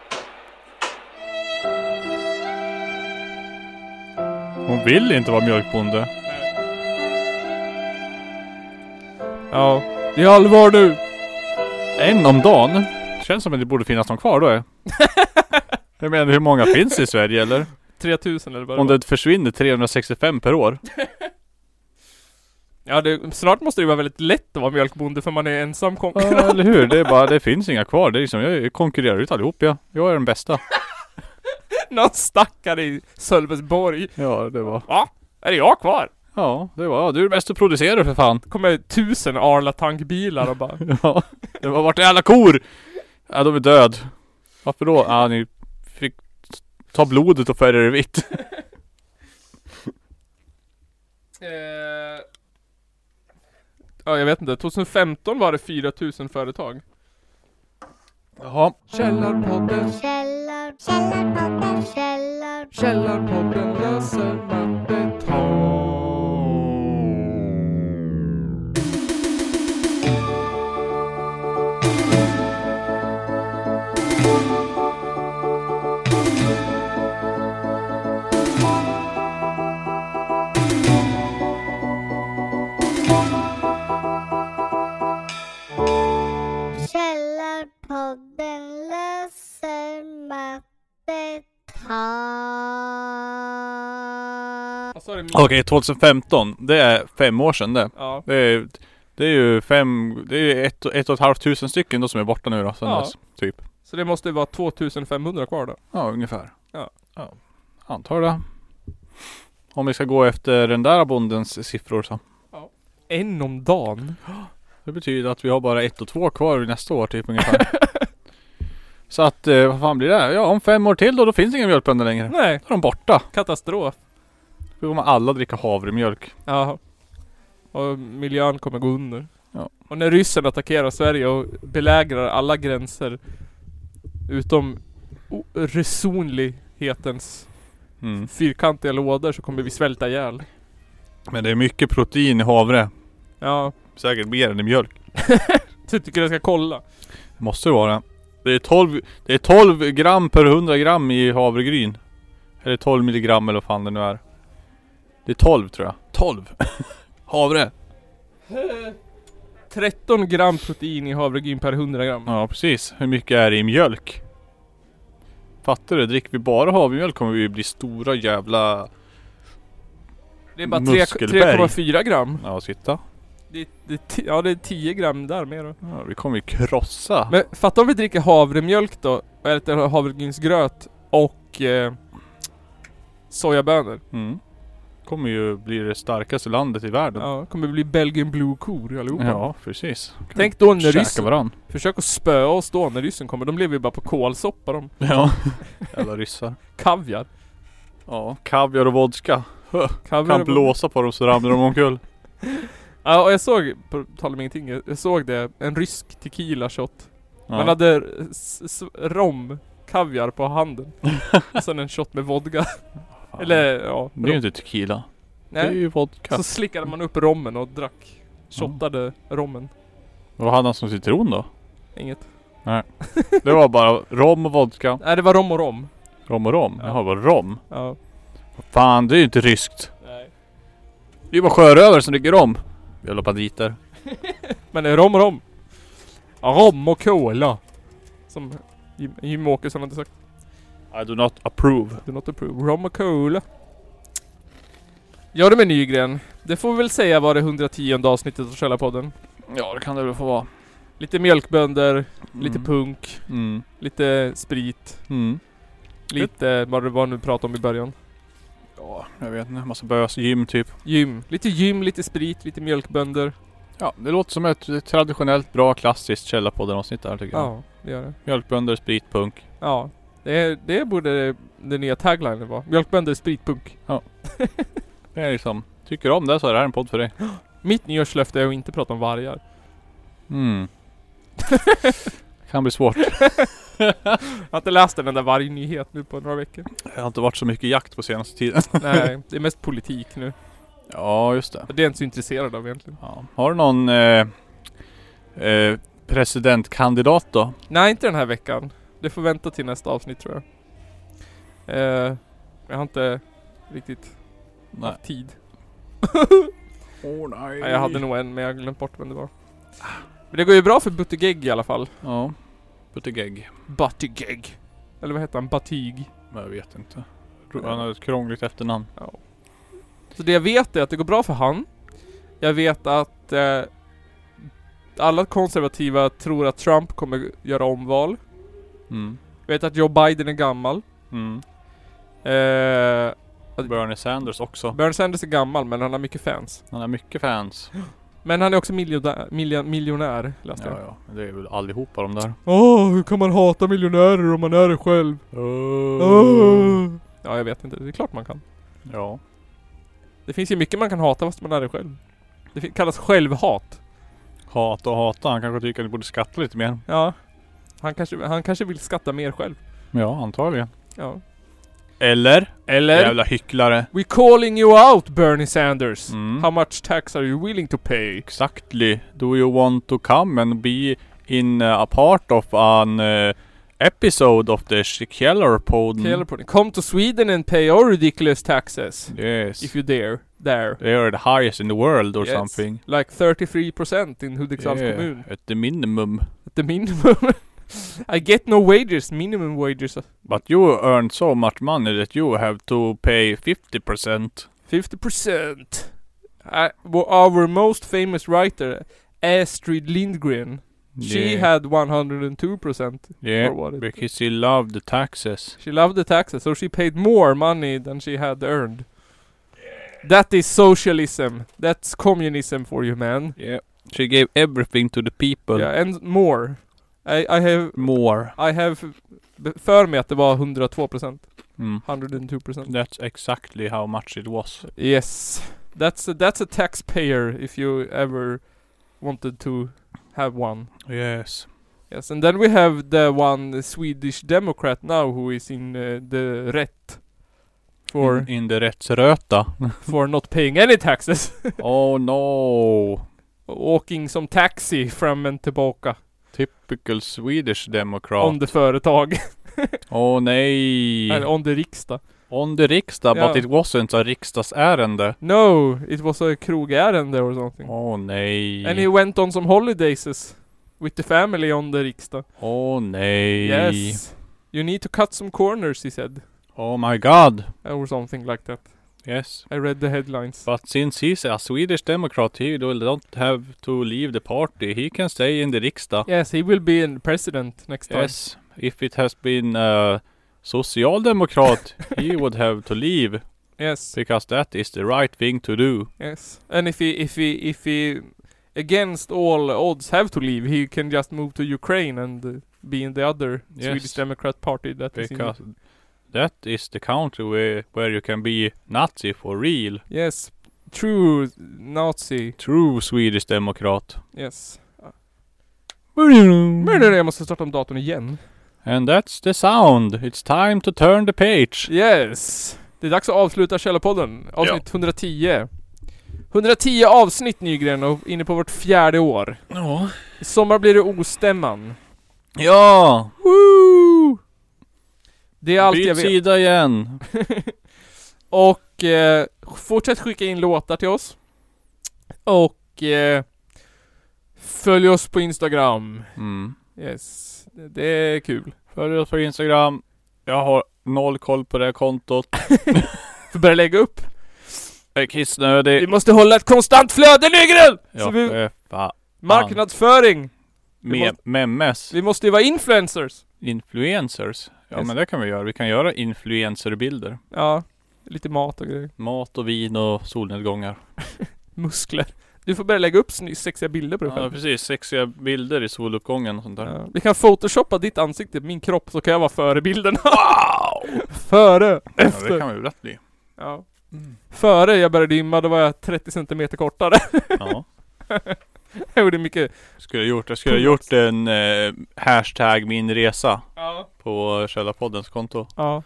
Hon vill inte vara mjölkbonde. Ja, det är allvar nu. En om dagen? Känns som att det borde finnas någon kvar då. Jag menar hur många finns i Sverige eller? 3000 eller vad Om det försvinner 365 per år. Ja, det, snart måste det vara väldigt lätt att vara mjölkbonde för man är ensam Ja, konkurrent. eller hur? Det är bara, det finns inga kvar. Det är liksom, jag konkurrerar ut allihop ja. Jag är den bästa. Någon stackare i Sölvesborg. Ja, det var. Va? Är det jag kvar? Ja, det var, ja, du är bäst att producera för fan. kommer tusen Arla tankbilar och bara Ja, det var vart är alla kor? Ja, de är död. Varför då? Ja, ni fick ta blodet och färga det vitt. Eh, Ja, jag vet inte. 2015 var det 4000 företag. Jaha. Källarpodden, Källar, källarpodden, källar, Källarpodden löser mattetal. Källarpodden löser mattetal. Okej, 2015. Det är fem år sedan det. Ja. Det är, det är ju fem, det är ett, ett och ett halvt tusen stycken då som är borta nu då, sen Ja. dess. Typ. Så det måste vara 2500 kvar då. Ja, ungefär. Ja. ja. Antar det. Om vi ska gå efter den där bondens siffror så. En om dagen. Det betyder att vi har bara ett och två kvar nästa år typ ungefär. Så att, eh, vad fan blir det? Ja, om fem år till då, då finns inga mjölkbönder längre. Nej. Då är de borta. Katastrof. Då kommer alla dricka havremjölk. Ja. Och miljön kommer gå under. Ja. Och när ryssen attackerar Sverige och belägrar alla gränser utom resonlighetens Mm. fyrkantiga lådor så kommer vi svälta ihjäl. Men det är mycket protein i havre. Ja. Säkert mer än i mjölk. Så tycker jag ska kolla. Måste det vara. Det är 12, det är 12 gram per 100 gram i havregryn. Eller 12 milligram eller vad fan det nu är. Det är 12 tror jag. 12! Havre! 13 gram protein i havregryn per 100 gram. Ja precis. Hur mycket är det i mjölk? Fattar du? Dricker vi bara havremjölk kommer vi bli stora jävla Det är bara tre- muskelberg. 3,4 gram. Ja, sitta. Det, ja det är 10 gram där mer då. Ja, vi kommer ju krossa. Men fatta om vi dricker havremjölk då, och äter havregrynsgröt och eh, sojabönor. Mm. Kommer ju bli det starkaste landet i världen. Ja, kommer bli Belgian Blue-kor allihopa. Ja, precis. Tänk då när ryssen... varann. Försök att spöa oss då när ryssen kommer. De lever ju bara på kolsoppa de. Ja. Jävla ryssar. Kaviar. Ja, kaviar och vodka. Kaviar kan och- blåsa på dem så ramlar de omkull. Ja, och jag såg, på tal om ingenting, jag såg det, en rysk tequila shot. Ja. Man hade rom, kaviar på handen. och sen en shot med vodka. Eller ja. Det är ju inte tequila. Nej. Det är ju vodka. Så slickade man upp rommen och drack. Shottade rommen. Vad hade han som citron då? Inget. Nej. Det var bara rom och vodka. Nej det var rom och rom. Rom och rom? Jaha, var rom? Ja. Fan, det är ju inte ryskt. Nej. Det är ju bara sjörövare som dricker rom. Jävla banditer. Men det är rom och rom. Rom och cola. Som Jim, Jim Åkesson hade sagt. I do not approve. Do not approve. Rom och cola. Ja du med Nygren. Det får vi väl säga var det 110 avsnittet av Källarpodden. Ja, det kan det väl få vara. Lite mjölkbönder, lite Mm. punk, Mm. lite sprit. Mm. Lite vad det var nu pratade om i början. Ja, jag vet inte. Massa bös. Gym typ. Gym. Lite gym, lite sprit, lite mjölkbönder. Ja, det låter som ett traditionellt bra klassiskt Källarpodden avsnitt där tycker jag. Ja, det gör det. Mjölkbönder, sprit, punk. Ja. Det, det borde den nya taglinen vara. Mjölkbönder, spritpunk. Ja. Det är liksom, tycker du om det så är det här en podd för dig. Mitt nyårslöfte är att inte prata om vargar. Mm. kan bli svårt. Jag har inte läst en enda vargnyhet nu på några veckor. Det har inte varit så mycket jakt på senaste tiden. Nej, det är mest politik nu. Ja, just det. Det är jag inte så intresserad av egentligen. Ja. Har du någon eh, eh, presidentkandidat då? Nej, inte den här veckan. Det får vänta till nästa avsnitt tror jag. Eh, jag har inte riktigt Nej. haft tid. Åh nej. Nej, jag hade nog en men jag glömt bort vem det var. Men det går ju bra för Buttigieg i alla fall. Ja. Buttigieg. Buttigieg. Eller vad heter han? Batig. Men jag vet inte. Han har ett krångligt efternamn. Ja. Så det jag vet är att det går bra för han. Jag vet att eh, alla konservativa tror att Trump kommer göra omval. Mm. Jag vet att Joe Biden är gammal. Mm. Eh, Bernie Sanders också. Bernie Sanders är gammal men han har mycket fans. Han har mycket fans. Men han är också miljonär, miljon, miljonär läste Ja, jag. ja. Men Det är väl allihopa de där. Åh, hur kan man hata miljonärer om man är det själv? Åh. Ja, jag vet inte. Det är klart man kan. Ja. Det finns ju mycket man kan hata fast man är det själv. Det kallas självhat. Hata och hata. Han kanske tycker att ni borde skatta lite mer. Ja. Han kanske, han kanske vill skatta mer själv. Ja, antagligen. Ja. Eller? Eller? Jävla hycklare. We calling you out Bernie Sanders. Mm. How much tax are you willing to pay? Exactly. Do you want to come and be in uh, a part of an uh, episode of the Killer Pod? Taylor Pudding. Come to Sweden and pay our ridiculous taxes. Yes. If you dare. There. They are the highest in the world or Yes. something. Like 33% in Hudiksvalls Yeah, kommun. At the minimum. The minimum. I get no wages, minimum wages. But you earn so much money that you have to pay 50%. 50%. Uh, well, our most famous writer, Astrid Lindgren, she Yeah. had 102% Yeah, or what it- because she loved the taxes. She loved the taxes, so she paid more money than she had earned. That is socialism. That's communism for you, man. Yeah. She gave everything to the people. Yeah, and more. I, I have... More. I have för mig att det var 102%. Mm. 102%. That's exactly how much it was. Yes. That's a, that's a taxpayer if you ever wanted to have one. Yes. Yes, and then we have the one Swedish Democrat now who is in uh, the rätt. For, In, in the rättsröta. for not paying any taxes. oh no. Åking som taxi fram and tillbaka. Typical Swedish democrat. On the företag. Åh nej. Eller on the riksdag. On the riksdag, Ja. but it wasn't a riksdagsärende. No, it was a krogärende or something. Åh nej. And he went on some holidays with the family on the riksdag. Åh nej. Yes. You need to cut some corners, he said. Oh my god. Or something like that. Yes. I read the headlines. But since he's a Swedish democrat, he will don't have to leave the party. He can stay in the riksdag. Yes, he will be in president next time. Yes. If it has been a socialdemokrat, he would have to leave. Yes. Because that is the right thing to do. Yes. And if he, if he, if he, against all odds have to leave, he can just move to Ukraine and uh, be in the other Yes. Swedish Democrat party that is Because in. That is the country where, where you can be Nazi for real. Yes. True Nazi. True Swedish democrat. Yes. Men And jag måste starta om datorn igen. that's the sound. It's time to turn the page. Yes! Det är dags att avsluta Källarpodden. Avsnitt 110. 110 avsnitt Nygren och inne på vårt fjärde år. Ja. I sommar blir det ostämman. Ja! Woo! Det är allt jag Byt vet. sida igen. Och eh, fortsätt skicka in låtar till oss. Och eh, följ oss på Instagram. Mm. Yes. Det- är kul. Följ oss på Instagram. Jag har noll koll på det här kontot. Får börja lägga upp. Jag är kissnödig. Vi måste hålla ett konstant flöde Nygren! Ja, Så vi, för fan. marknadsföring. Vi Med måste- memes. Vi måste ju vara influencers. Influencers. Ja men det kan vi göra. Vi kan göra influencerbilder. Ja. Lite mat och grejer. Mat och vin och solnedgångar. Muskler. Du får börja lägga upp sny- sexiga bilder på dig Ja själv. precis. Sexiga bilder i soluppgången och sånt där. Ja. Vi kan photoshoppa ditt ansikte min kropp så kan jag vara före bilden. Wow! före! Ja, det Efter. kan vi lätt bli. Ja. Före jag började dimma då var jag 30 centimeter kortare. Ja. jag gjorde mycket. Skulle jag gjort. Jag skulle ha gjort en eh, hashtag min resa. Ja. På Källarpoddens konto. Ja.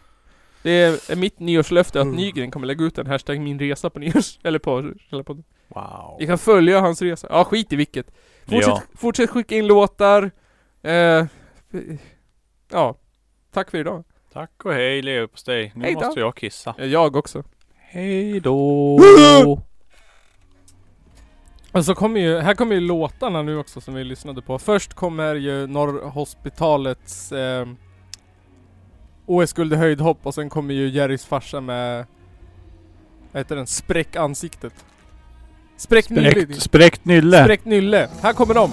Det är mitt nyårslöfte att Mm. Nygren kommer lägga ut en hashtag min resa på nyårs... Eller på Källarpodden. Wow. Vi kan följa hans resa. Ja, skit i vilket. Fortsätt, Ja. fortsätt skicka in låtar. Eh, ja. Tack för idag. Tack och hej leverpastej. Nu Hej då. måste jag kissa. Ja, Jag också. Hej då. Och så kommer ju, här kommer ju låtarna nu också som vi lyssnade på. Först kommer ju Norrhospitalets eh, OS-guld i höjdhopp och sen kommer ju Jerrys farsa med vad heter den? Spräck ansiktet. Spräck nylle. Spräckt, spräckt nylle. Spräck nylle. Här kommer de.